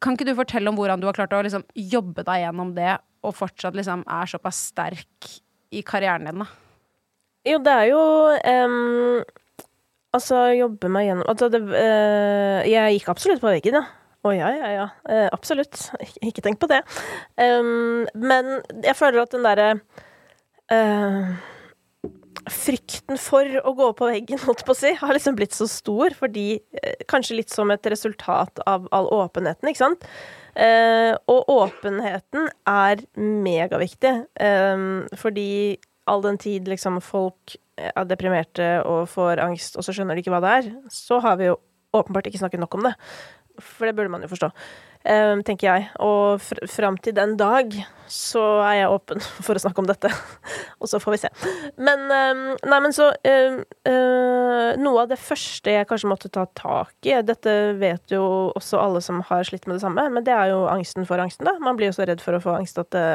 Kan ikke du fortelle om hvordan du har klart å liksom jobbe deg gjennom det, og fortsatt liksom er såpass sterk i karrieren din, da? Jo, det er jo um, Altså, jobbe meg gjennom altså det, uh, Jeg gikk absolutt på veggen, ja. Å ja, ja, ja. Uh, absolutt. Ikke, ikke tenk på det. Um, men jeg føler at den derre eh, frykten for å gå på veggen, holdt på å si, har liksom blitt så stor, fordi eh, Kanskje litt som et resultat av all åpenheten, ikke sant? Eh, og åpenheten er megaviktig, eh, fordi all den tid liksom folk er deprimerte og får angst, og så skjønner de ikke hva det er, så har vi jo åpenbart ikke snakket nok om det. For det burde man jo forstå. Um, tenker jeg. Og fr fram til den dag så er jeg åpen for å snakke om dette. og så får vi se. Men um, Nei, men så uh, uh, Noe av det første jeg kanskje måtte ta tak i Dette vet jo også alle som har slitt med det samme, men det er jo angsten for angsten, da. Man blir jo så redd for å få angst at det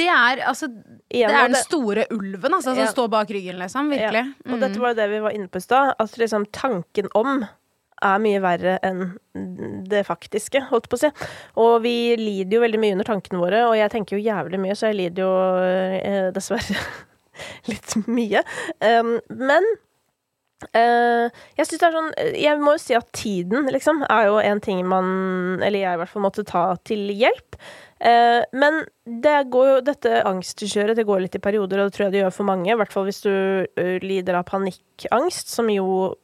Det er altså Det er den store ulven altså, som ja. står bak ryggen, liksom. Virkelig. Ja. Og mm. dette var jo det vi var inne på i stad. At liksom tanken om er mye verre enn det faktiske, holdt på å si. Og vi lider jo veldig mye under tankene våre, og jeg tenker jo jævlig mye, så jeg lider jo eh, dessverre litt mye. Um, men uh, jeg synes det er sånn Jeg må jo si at tiden, liksom, er jo en ting man Eller jeg i hvert fall måtte ta til hjelp. Uh, men det går jo, dette angstkjøret det går litt i perioder, og det tror jeg det gjør for mange. I hvert fall hvis du uh, lider av panikkangst, som jo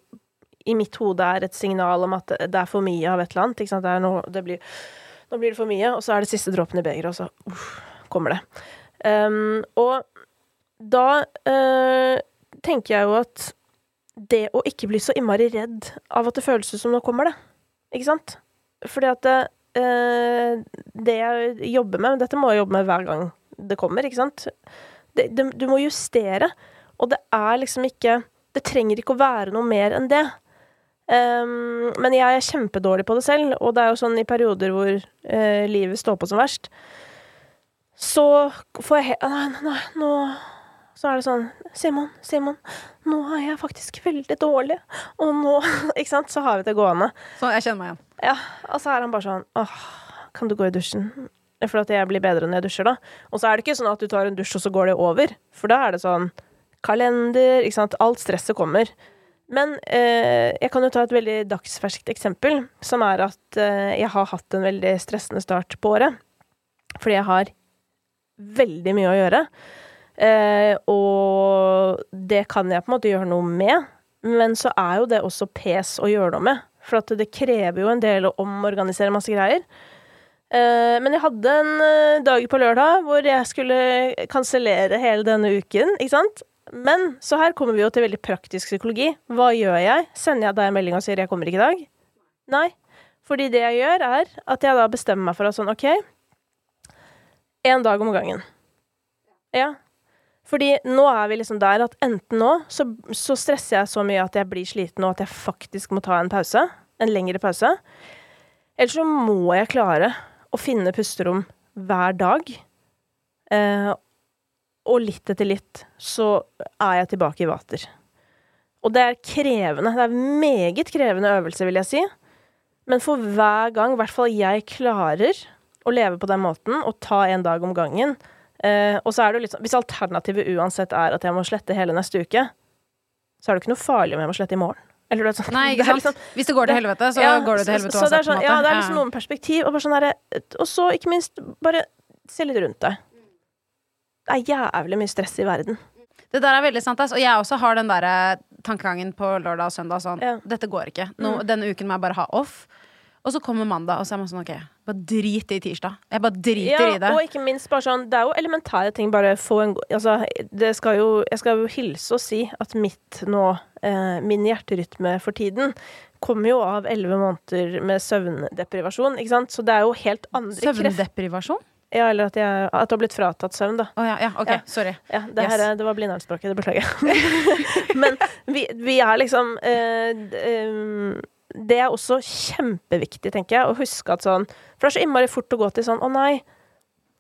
i mitt hode er et signal om at det er for mye av et eller annet. Ikke sant? Noe, blir, nå blir det for mye, og så er det siste dråpen i begeret, og så uff, kommer det. Um, og da uh, tenker jeg jo at det å ikke bli så innmari redd av at det føles ut som nå kommer det, ikke sant? Fordi at det, uh, det jeg jobber med Dette må jeg jobbe med hver gang det kommer, ikke sant? Det, det, du må justere, og det er liksom ikke Det trenger ikke å være noe mer enn det. Um, men jeg er kjempedårlig på det selv, og det er jo sånn i perioder hvor uh, livet står på som verst, så får jeg he... Nei, nei, nå Så er det sånn Simon, Simon, nå er jeg faktisk veldig dårlig, og nå Ikke sant? Så har vi det gående. Så jeg kjenner meg igjen. Ja. Og så er han bare sånn Åh, kan du gå i dusjen? For at jeg blir bedre når jeg dusjer, da. Og så er det ikke sånn at du tar en dusj, og så går det over. For da er det sånn kalender, ikke sant. Alt stresset kommer. Men eh, jeg kan jo ta et veldig dagsferskt eksempel, som er at eh, jeg har hatt en veldig stressende start på året. Fordi jeg har veldig mye å gjøre. Eh, og det kan jeg på en måte gjøre noe med, men så er jo det også pes å gjøre noe med. For at det krever jo en del å omorganisere masse greier. Eh, men jeg hadde en eh, dag på lørdag hvor jeg skulle kansellere hele denne uken, ikke sant? Men så her kommer vi jo til veldig praktisk psykologi. Hva gjør jeg? Sender jeg deg en melding og sier 'jeg kommer ikke i dag'? Nei. Fordi det jeg gjør, er at jeg da bestemmer meg for at sånn, OK Én dag om gangen. Ja. Fordi nå er vi liksom der at enten nå så, så, stresser jeg så mye at jeg blir sliten, og at jeg faktisk må ta en pause. En lengre pause. Eller så må jeg klare å finne pusterom hver dag. Eh, og litt etter litt så er jeg tilbake i vater. Og det er krevende. Det er meget krevende øvelse, vil jeg si. Men for hver gang, i hvert fall jeg klarer å leve på den måten og ta en dag om gangen eh, Og så er det jo litt sånn Hvis alternativet uansett er at jeg må slette hele neste uke, så er det ikke noe farlig om jeg må slette i morgen. Eller, sånn, Nei, ikke sant. Liksom, Hvis det går til helvete, så ja, går det til helvete uansett. Så det er sånn, ja, det er liksom noen perspektiv. Og, sånn der, og så, ikke minst, bare se litt rundt deg det er jævlig mye stress i verden. Det der er veldig sant. ass. Og jeg også har den der tankegangen på lørdag og søndag sånn ja. Dette går ikke. Nå, mm. Denne uken må jeg bare ha off. Og så kommer mandag, og så er man sånn OK, bare drit i tirsdag. Jeg bare driter ja, i det. Og ikke minst bare sånn Det er jo elementære ting. Bare få en Altså, det skal jo Jeg skal jo hilse og si at mitt nå eh, Min hjerterytme for tiden kommer jo av elleve måneder med søvndeprivasjon, ikke sant? Så det er jo helt andre krefter Søvndeprivasjon? Ja, eller at, jeg, at du har blitt fratatt søvn, da. Oh, ja, ja, ok, ja. Sorry. Ja, det, yes. her, det var blindernspråket, det beklager jeg. Men vi, vi, er liksom uh, um, Det er også kjempeviktig, tenker jeg, å huske at sånn For det er så innmari fort å gå til sånn Å nei,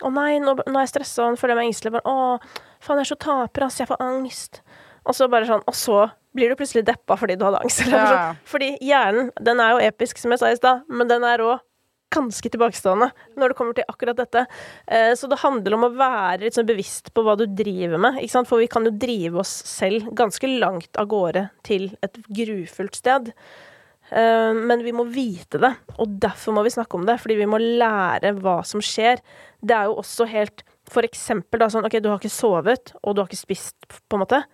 å nei, nå, nå er jeg stressa og føler jeg meg engstelig. Bare, å, faen, jeg er så taper, ass. Jeg får angst. Og så bare sånn Og så blir du plutselig deppa fordi du hadde angst. Eller, ja. Fordi hjernen, den er jo episk, som jeg sa i stad, men den er òg ganske tilbakestående når det kommer til akkurat dette. Eh, så det handler om å være litt sånn bevisst på hva du driver med. Ikke sant? For vi kan jo drive oss selv ganske langt av gårde til et grufullt sted. Eh, men vi må vite det, og derfor må vi snakke om det. Fordi vi må lære hva som skjer. Det er jo også helt For eksempel da sånn OK, du har ikke sovet, og du har ikke spist, på en måte.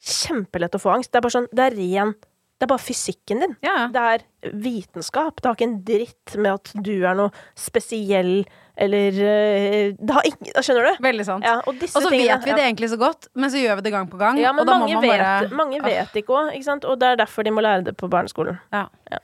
kjempelett å få angst. Det er bare sånn, det er ren Det er bare fysikken din. Ja, ja. Det er vitenskap. Det har ikke en dritt med at du er noe spesiell eller eh, Det har ikke Skjønner du? Veldig sant. Ja, og disse Og så tingene- vet vi det egentlig så godt, men så gjør vi det gang på gang. Ja, men mange, vet, bare mange Ah, vet ikke òg, ikke sant? Og det er derfor de må lære det på barneskolen. Ja. Ja.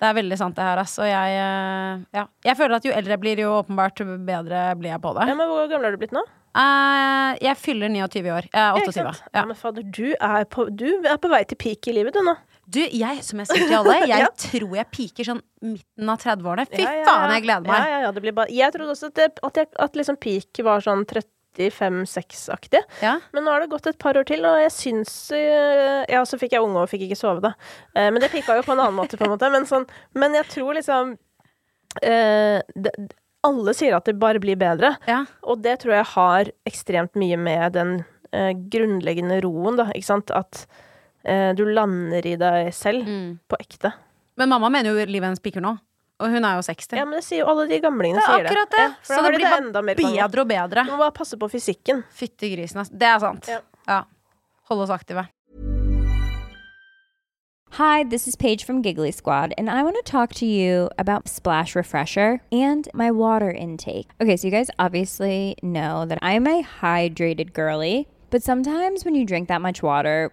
Det er veldig sant, det her, Altså. Jeg eh, Ja. Jeg føler at jo eldre jeg blir, jo åpenbart bedre blir jeg på det. Ja, men Hvor gammel er du blitt nå? Uh, jeg fyller 29 i år. Jeg er Ja, 28. sant? Ja. Ja, men fader, du er, på, du er på vei til peak i livet, du nå. Du, jeg, som jeg sier til alle, jeg Ja. tror jeg piker sånn midten av 30-årene. Fy Ja, ja, faen, jeg gleder meg. Ja, ja, ja, det blir bare Jeg trodde også at, det, at, jeg, at liksom peak var sånn 35-6-aktig. Ja. Men nå har det gått et par år til, og jeg syns øh, Ja, så fikk jeg unge og fikk ikke sove, da. Eh, men det pika jo på en annen måte, på en måte. Men, sånn, men jeg tror liksom eh, det, Alle sier at det bare blir bedre, Ja. og det tror jeg har ekstremt mye med den eh, grunnleggende roen, da. Ikke sant? At eh, du lander i deg selv Mm. på ekte. Men mamma mener jo livet hennes piker nå. Og hun er jo 60. Ja, men det sier jo alle de gamlingene. Det er sier akkurat det. Ja, Så det blir det blir bare bedre og bedre. Du må bare passe på fysikken. Fytti grisen, ass. Det er sant. Ja. Ja. Holde oss aktive. Hi, this is Paige from Giggly Squad, and I want to talk to you about Splash Refresher and my water intake. Okay, so you guys obviously know that I'm a hydrated girly, but sometimes when you drink that much water,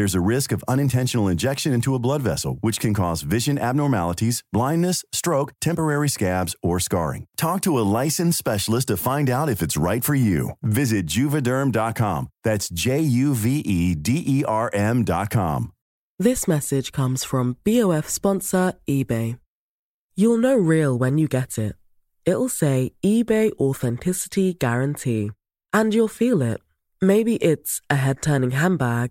There's a risk of unintentional injection into a blood vessel, which can cause vision abnormalities, blindness, stroke, temporary scabs, or scarring. Talk to a licensed specialist to find out if it's right for you. Visit juvederm.com. That's J U V E D E R M.com. This message comes from BOF sponsor eBay. You'll know real when you get it. It'll say eBay Authenticity Guarantee. And you'll feel it. Maybe it's a head turning handbag,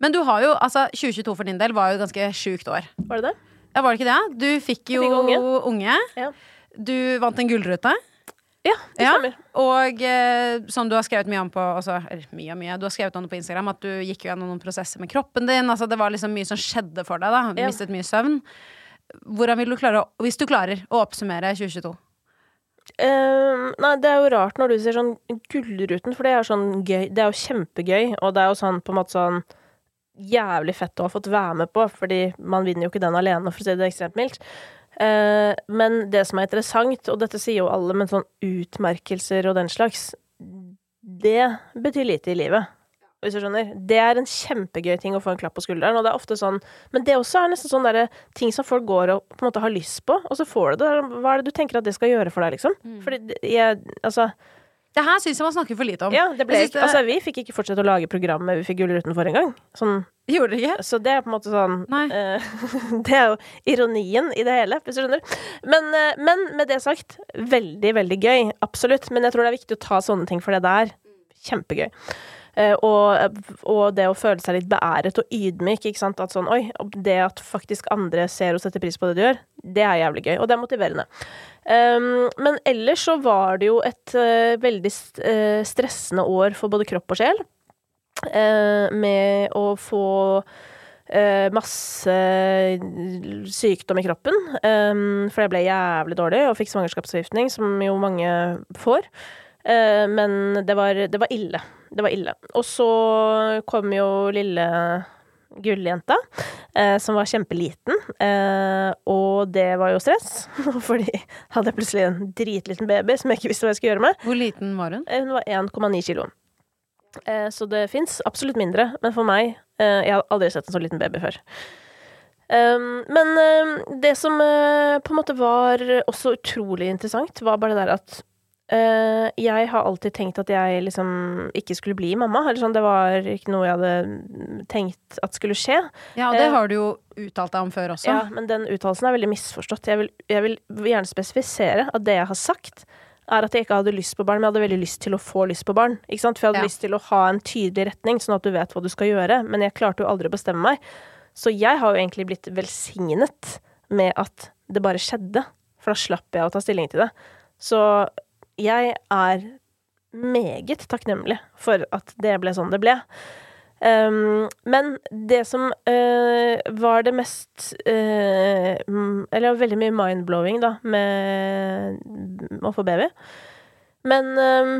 Men du har jo, altså 2022 for din del var jo et ganske sjukt år. Var det det? Ja, Var det ikke det? Du fikk jo fikk unge. unge. Ja. Du vant en gullrute. Ja, det Ja. stemmer. Og eh, som du har skrevet mye om på altså, mye mye, Du har skrevet om det på Instagram at du gikk jo gjennom noen prosesser med kroppen din. Altså, det var liksom mye som skjedde for deg. da Ja. Mistet mye søvn. Hvordan vil du klare, å- hvis du klarer, å oppsummere 2022? Uh, nei, det er jo rart når du sier sånn Gullruten, for det er sånn gøy. Det er jo kjempegøy, og det er jo sånn på en måte sånn jævlig fett å ha fått være med på, fordi man vinner jo ikke den alene, for å si det ekstremt mildt. Eh, men det som er interessant, og dette sier jo alle, men sånn utmerkelser og den slags, det betyr lite i livet. Hvis du skjønner. Det er en kjempegøy ting å få en klapp på skulderen, og det er ofte sånn Men det også er nesten sånn derre ting som folk går og på en måte har lyst på, og så får du det. Hva er det du tenker at det skal gjøre for deg, liksom? Fordi jeg Altså Det her syns jeg man snakker for lite om. Ja, det ble det... altså, vi fikk ikke fortsette å lage programmet vi fikk Gullruten for engang. Sånn, Gjorde dere ikke? så det er på en måte sånn eh, Det er jo ironien i det hele, hvis du skjønner. Men, uh, men med det sagt, veldig, veldig gøy. Absolutt. Men jeg tror det er viktig å ta sånne ting for det det er. Kjempegøy. Eh, og, og det å føle seg litt beæret og ydmyk. Ikke sant? At sånn, oi, det at faktisk andre ser og setter pris på det du gjør, det er jævlig gøy. Og det er motiverende. Um, men ellers så var det jo et uh, veldig st- uh, stressende år for både kropp og sjel. Uh, med å få masse sykdom i kroppen. Um, for jeg ble jævlig dårlig og fikk svangerskapsforgiftning, som jo mange får. Men det var, det var ille. Det var ille. Og så kom jo lille gulljenta, eh, som var kjempeliten. Eh, og det var jo stress, fordi jeg hadde plutselig en dritliten baby som jeg ikke visste hva jeg skulle gjøre med. Hvor liten var hun? Eh, Hun var 1,9 kilo. Eh, så det fins absolutt mindre, men for meg eh, Jeg har aldri sett en så liten baby før. Um, men det som på en måte var også utrolig interessant, var bare det der at eh, jeg har alltid tenkt at jeg liksom ikke skulle bli mamma. Eller sånn, det var ikke noe jeg hadde tenkt at skulle skje. Ja, og det uh, har du jo uttalt deg om før også. Ja, men den uttalelsen er veldig misforstått. Jeg vil, jeg vil gjerne spesifisere at det jeg har sagt, er at jeg ikke hadde lyst på barn, men jeg hadde veldig lyst til å få lyst på barn. For jeg hadde Ja. lyst til å ha en tydelig retning, sånn at du vet hva du skal gjøre. Men jeg klarte jo aldri å bestemme meg. Så jeg har jo egentlig blitt velsignet med at det bare skjedde. For da slapp jeg å ta stilling til det. Så jeg er meget takknemlig for at det ble sånn det ble. Um, men det som uh, var det mest uh, Eller veldig mye mind-blowing, da, med å få baby. Men um,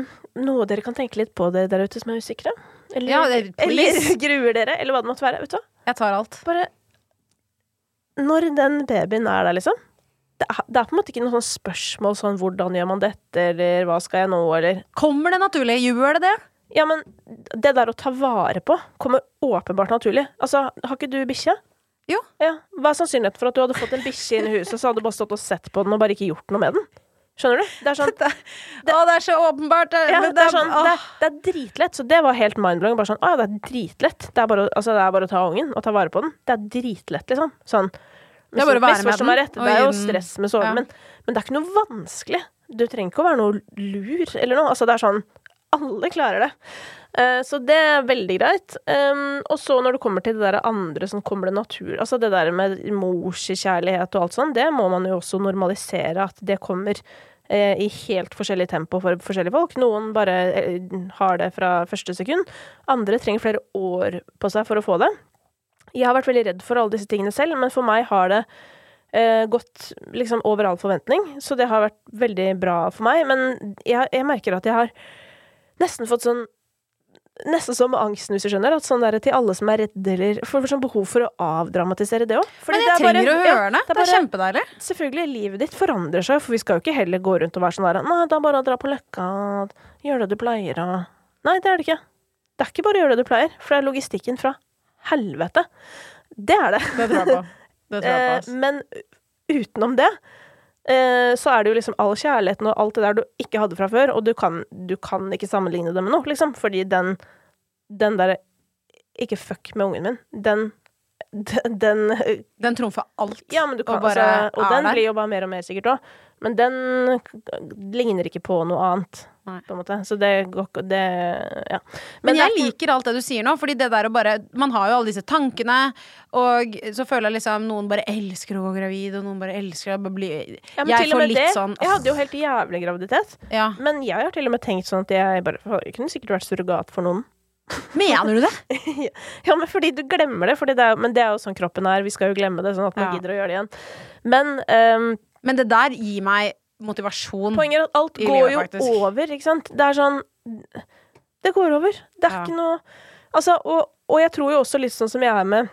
noe dere kan tenke litt på det der ute som er usikre? Eller, Ja, det- eller gruer dere, eller hva det måtte være. Vet du hva? Jeg tar alt. Bare Når den babyen er der, liksom det er, på en måte ikke noe sånn spørsmål sånn 'hvordan gjør man dette', eller 'hva skal jeg nå', eller Kommer det naturlig? Gjør det det? Ja, men det der å ta vare på kommer åpenbart naturlig. Altså, har ikke du bikkje? Jo. Ja. Hva er sannsynligheten for at du hadde fått en bikkje inn i huset, så hadde du bare stått og sett på den og bare ikke gjort noe med den? Skjønner du? Det er sånn Det, å, det er så åpenbart! Det, ja, det, er sånn, det, det er dritlett. Så det var helt mindblowing. Bare sånn, å ja, det er dritlett. Det er, bare, altså, det er bare å ta ungen og ta vare på den. Det er dritlett, liksom. Sånn. Det er bare å være med den rett. Det er jo stress med sove, ja. men, men det er ikke noe vanskelig. Du trenger ikke å være noe lur eller noe. Altså, det er sånn Alle klarer det. Eh, så det er veldig greit. Um, og så når det kommer til det der andre, som kommer det natur Altså det der med morskjærlighet og alt sånn, det må man jo også normalisere at det kommer eh, i helt forskjellig tempo for forskjellige folk. Noen bare eh, har det fra første sekund. Andre trenger flere år på seg for å få det. Jeg har vært veldig redd for alle disse tingene selv, men for meg har det eh, gått liksom over all forventning. Så det har vært veldig bra for meg. Men jeg, jeg merker at jeg har nesten fått sånn Nesten som angsten, hvis du skjønner. At sånn der, til alle som er redde eller Får sånn behov for å avdramatisere det òg. Men jeg trenger å høre det. Det er, bare- kjempedeilig. Selvfølgelig, livet ditt forandrer seg, for vi skal jo ikke heller gå rundt og være sånn der Nei, det er bare å dra på løkka, gjøre det du pleier og Nei, det er det ikke. Det er ikke bare å gjøre det du pleier, for det er logistikken fra helvete. Det er det. Det tror jeg på. Det tror jeg på. Eh, men utenom det, eh, så er det jo liksom all kjærligheten og alt det der du ikke hadde fra før, og du kan, du kan ikke sammenligne det med noe, liksom, fordi den, den derre Ikke fuck med ungen min. Den den, den Den trumfer alt. ja, men du kan, Og bare altså, og er den der. blir jo bare mer og mer sikkert òg. Men den ligner ikke på noe annet, på en måte. Så det går ikke Det Ja. Men, er jeg ikke- liker alt det du sier nå, fordi det der å bare Man har jo alle disse tankene, og så føler jeg liksom noen bare elsker å gå gravid, og noen bare elsker å bli ja, Jeg får litt det, sånn Jeg hadde jo helt jævlig graviditet. Ja. Men jeg har til og med tenkt sånn at jeg bare Jeg kunne sikkert vært surrogat for noen. Mener du det? Ja, men fordi du glemmer det. Fordi det er, men det er jo sånn kroppen er. Vi skal jo glemme det, sånn at man Ja. gidder å gjøre det igjen. Men um, Men det der gir meg motivasjon. poenget er at alt går livet, jo faktisk. over, ikke sant. Det er sånn Det går over. Det er Ja. ikke noe Altså, og, og jeg tror jo også litt sånn som jeg er med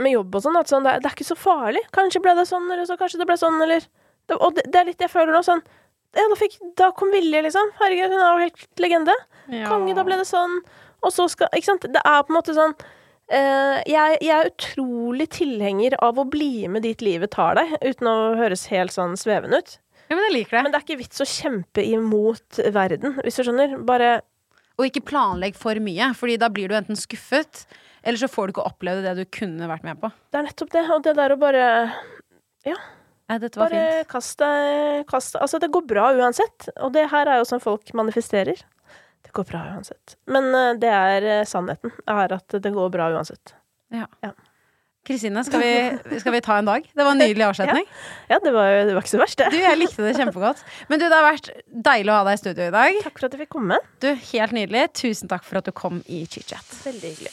med jobb og sånn, at sånn, det, er, det er ikke så farlig. Kanskje ble det sånn, eller så kanskje det ble sånn, eller det, Og det, det er litt jeg føler nå, sånn Ja, da, fikk, da kom Vilje, liksom. Herregud, hun er jo helt legende. Konge, da ble det sånn. Og så skal Ikke sant. Det er på en måte sånn uh, jeg, jeg er utrolig tilhenger av å bli med dit livet tar deg, uten å høres helt sånn svevende ut. Ja, men jeg liker det. Men det er ikke vits å kjempe imot verden, hvis du skjønner. Bare Og ikke planlegg for mye, Fordi da blir du enten skuffet, eller så får du ikke oppleve det du kunne vært med på. Det er nettopp det. Og det der å bare Nei, dette var Bare fint. kast deg kast deg- Altså, det går bra uansett. Og det her er jo sånn folk manifesterer. Det går bra uansett. Men eh, det er eh, sannheten. Er at det går bra uansett. Kristine, skal, vi- skal vi ta en dag? Det var en nydelig avslutning. Ja, det var, det var ikke så verst, det. Du, jeg likte det kjempegodt. Men du, det har vært deilig å ha deg i studio i dag. Takk for at jeg fikk komme. Du, Helt nydelig. Tusen takk for at du kom i chit-chat. Veldig hyggelig.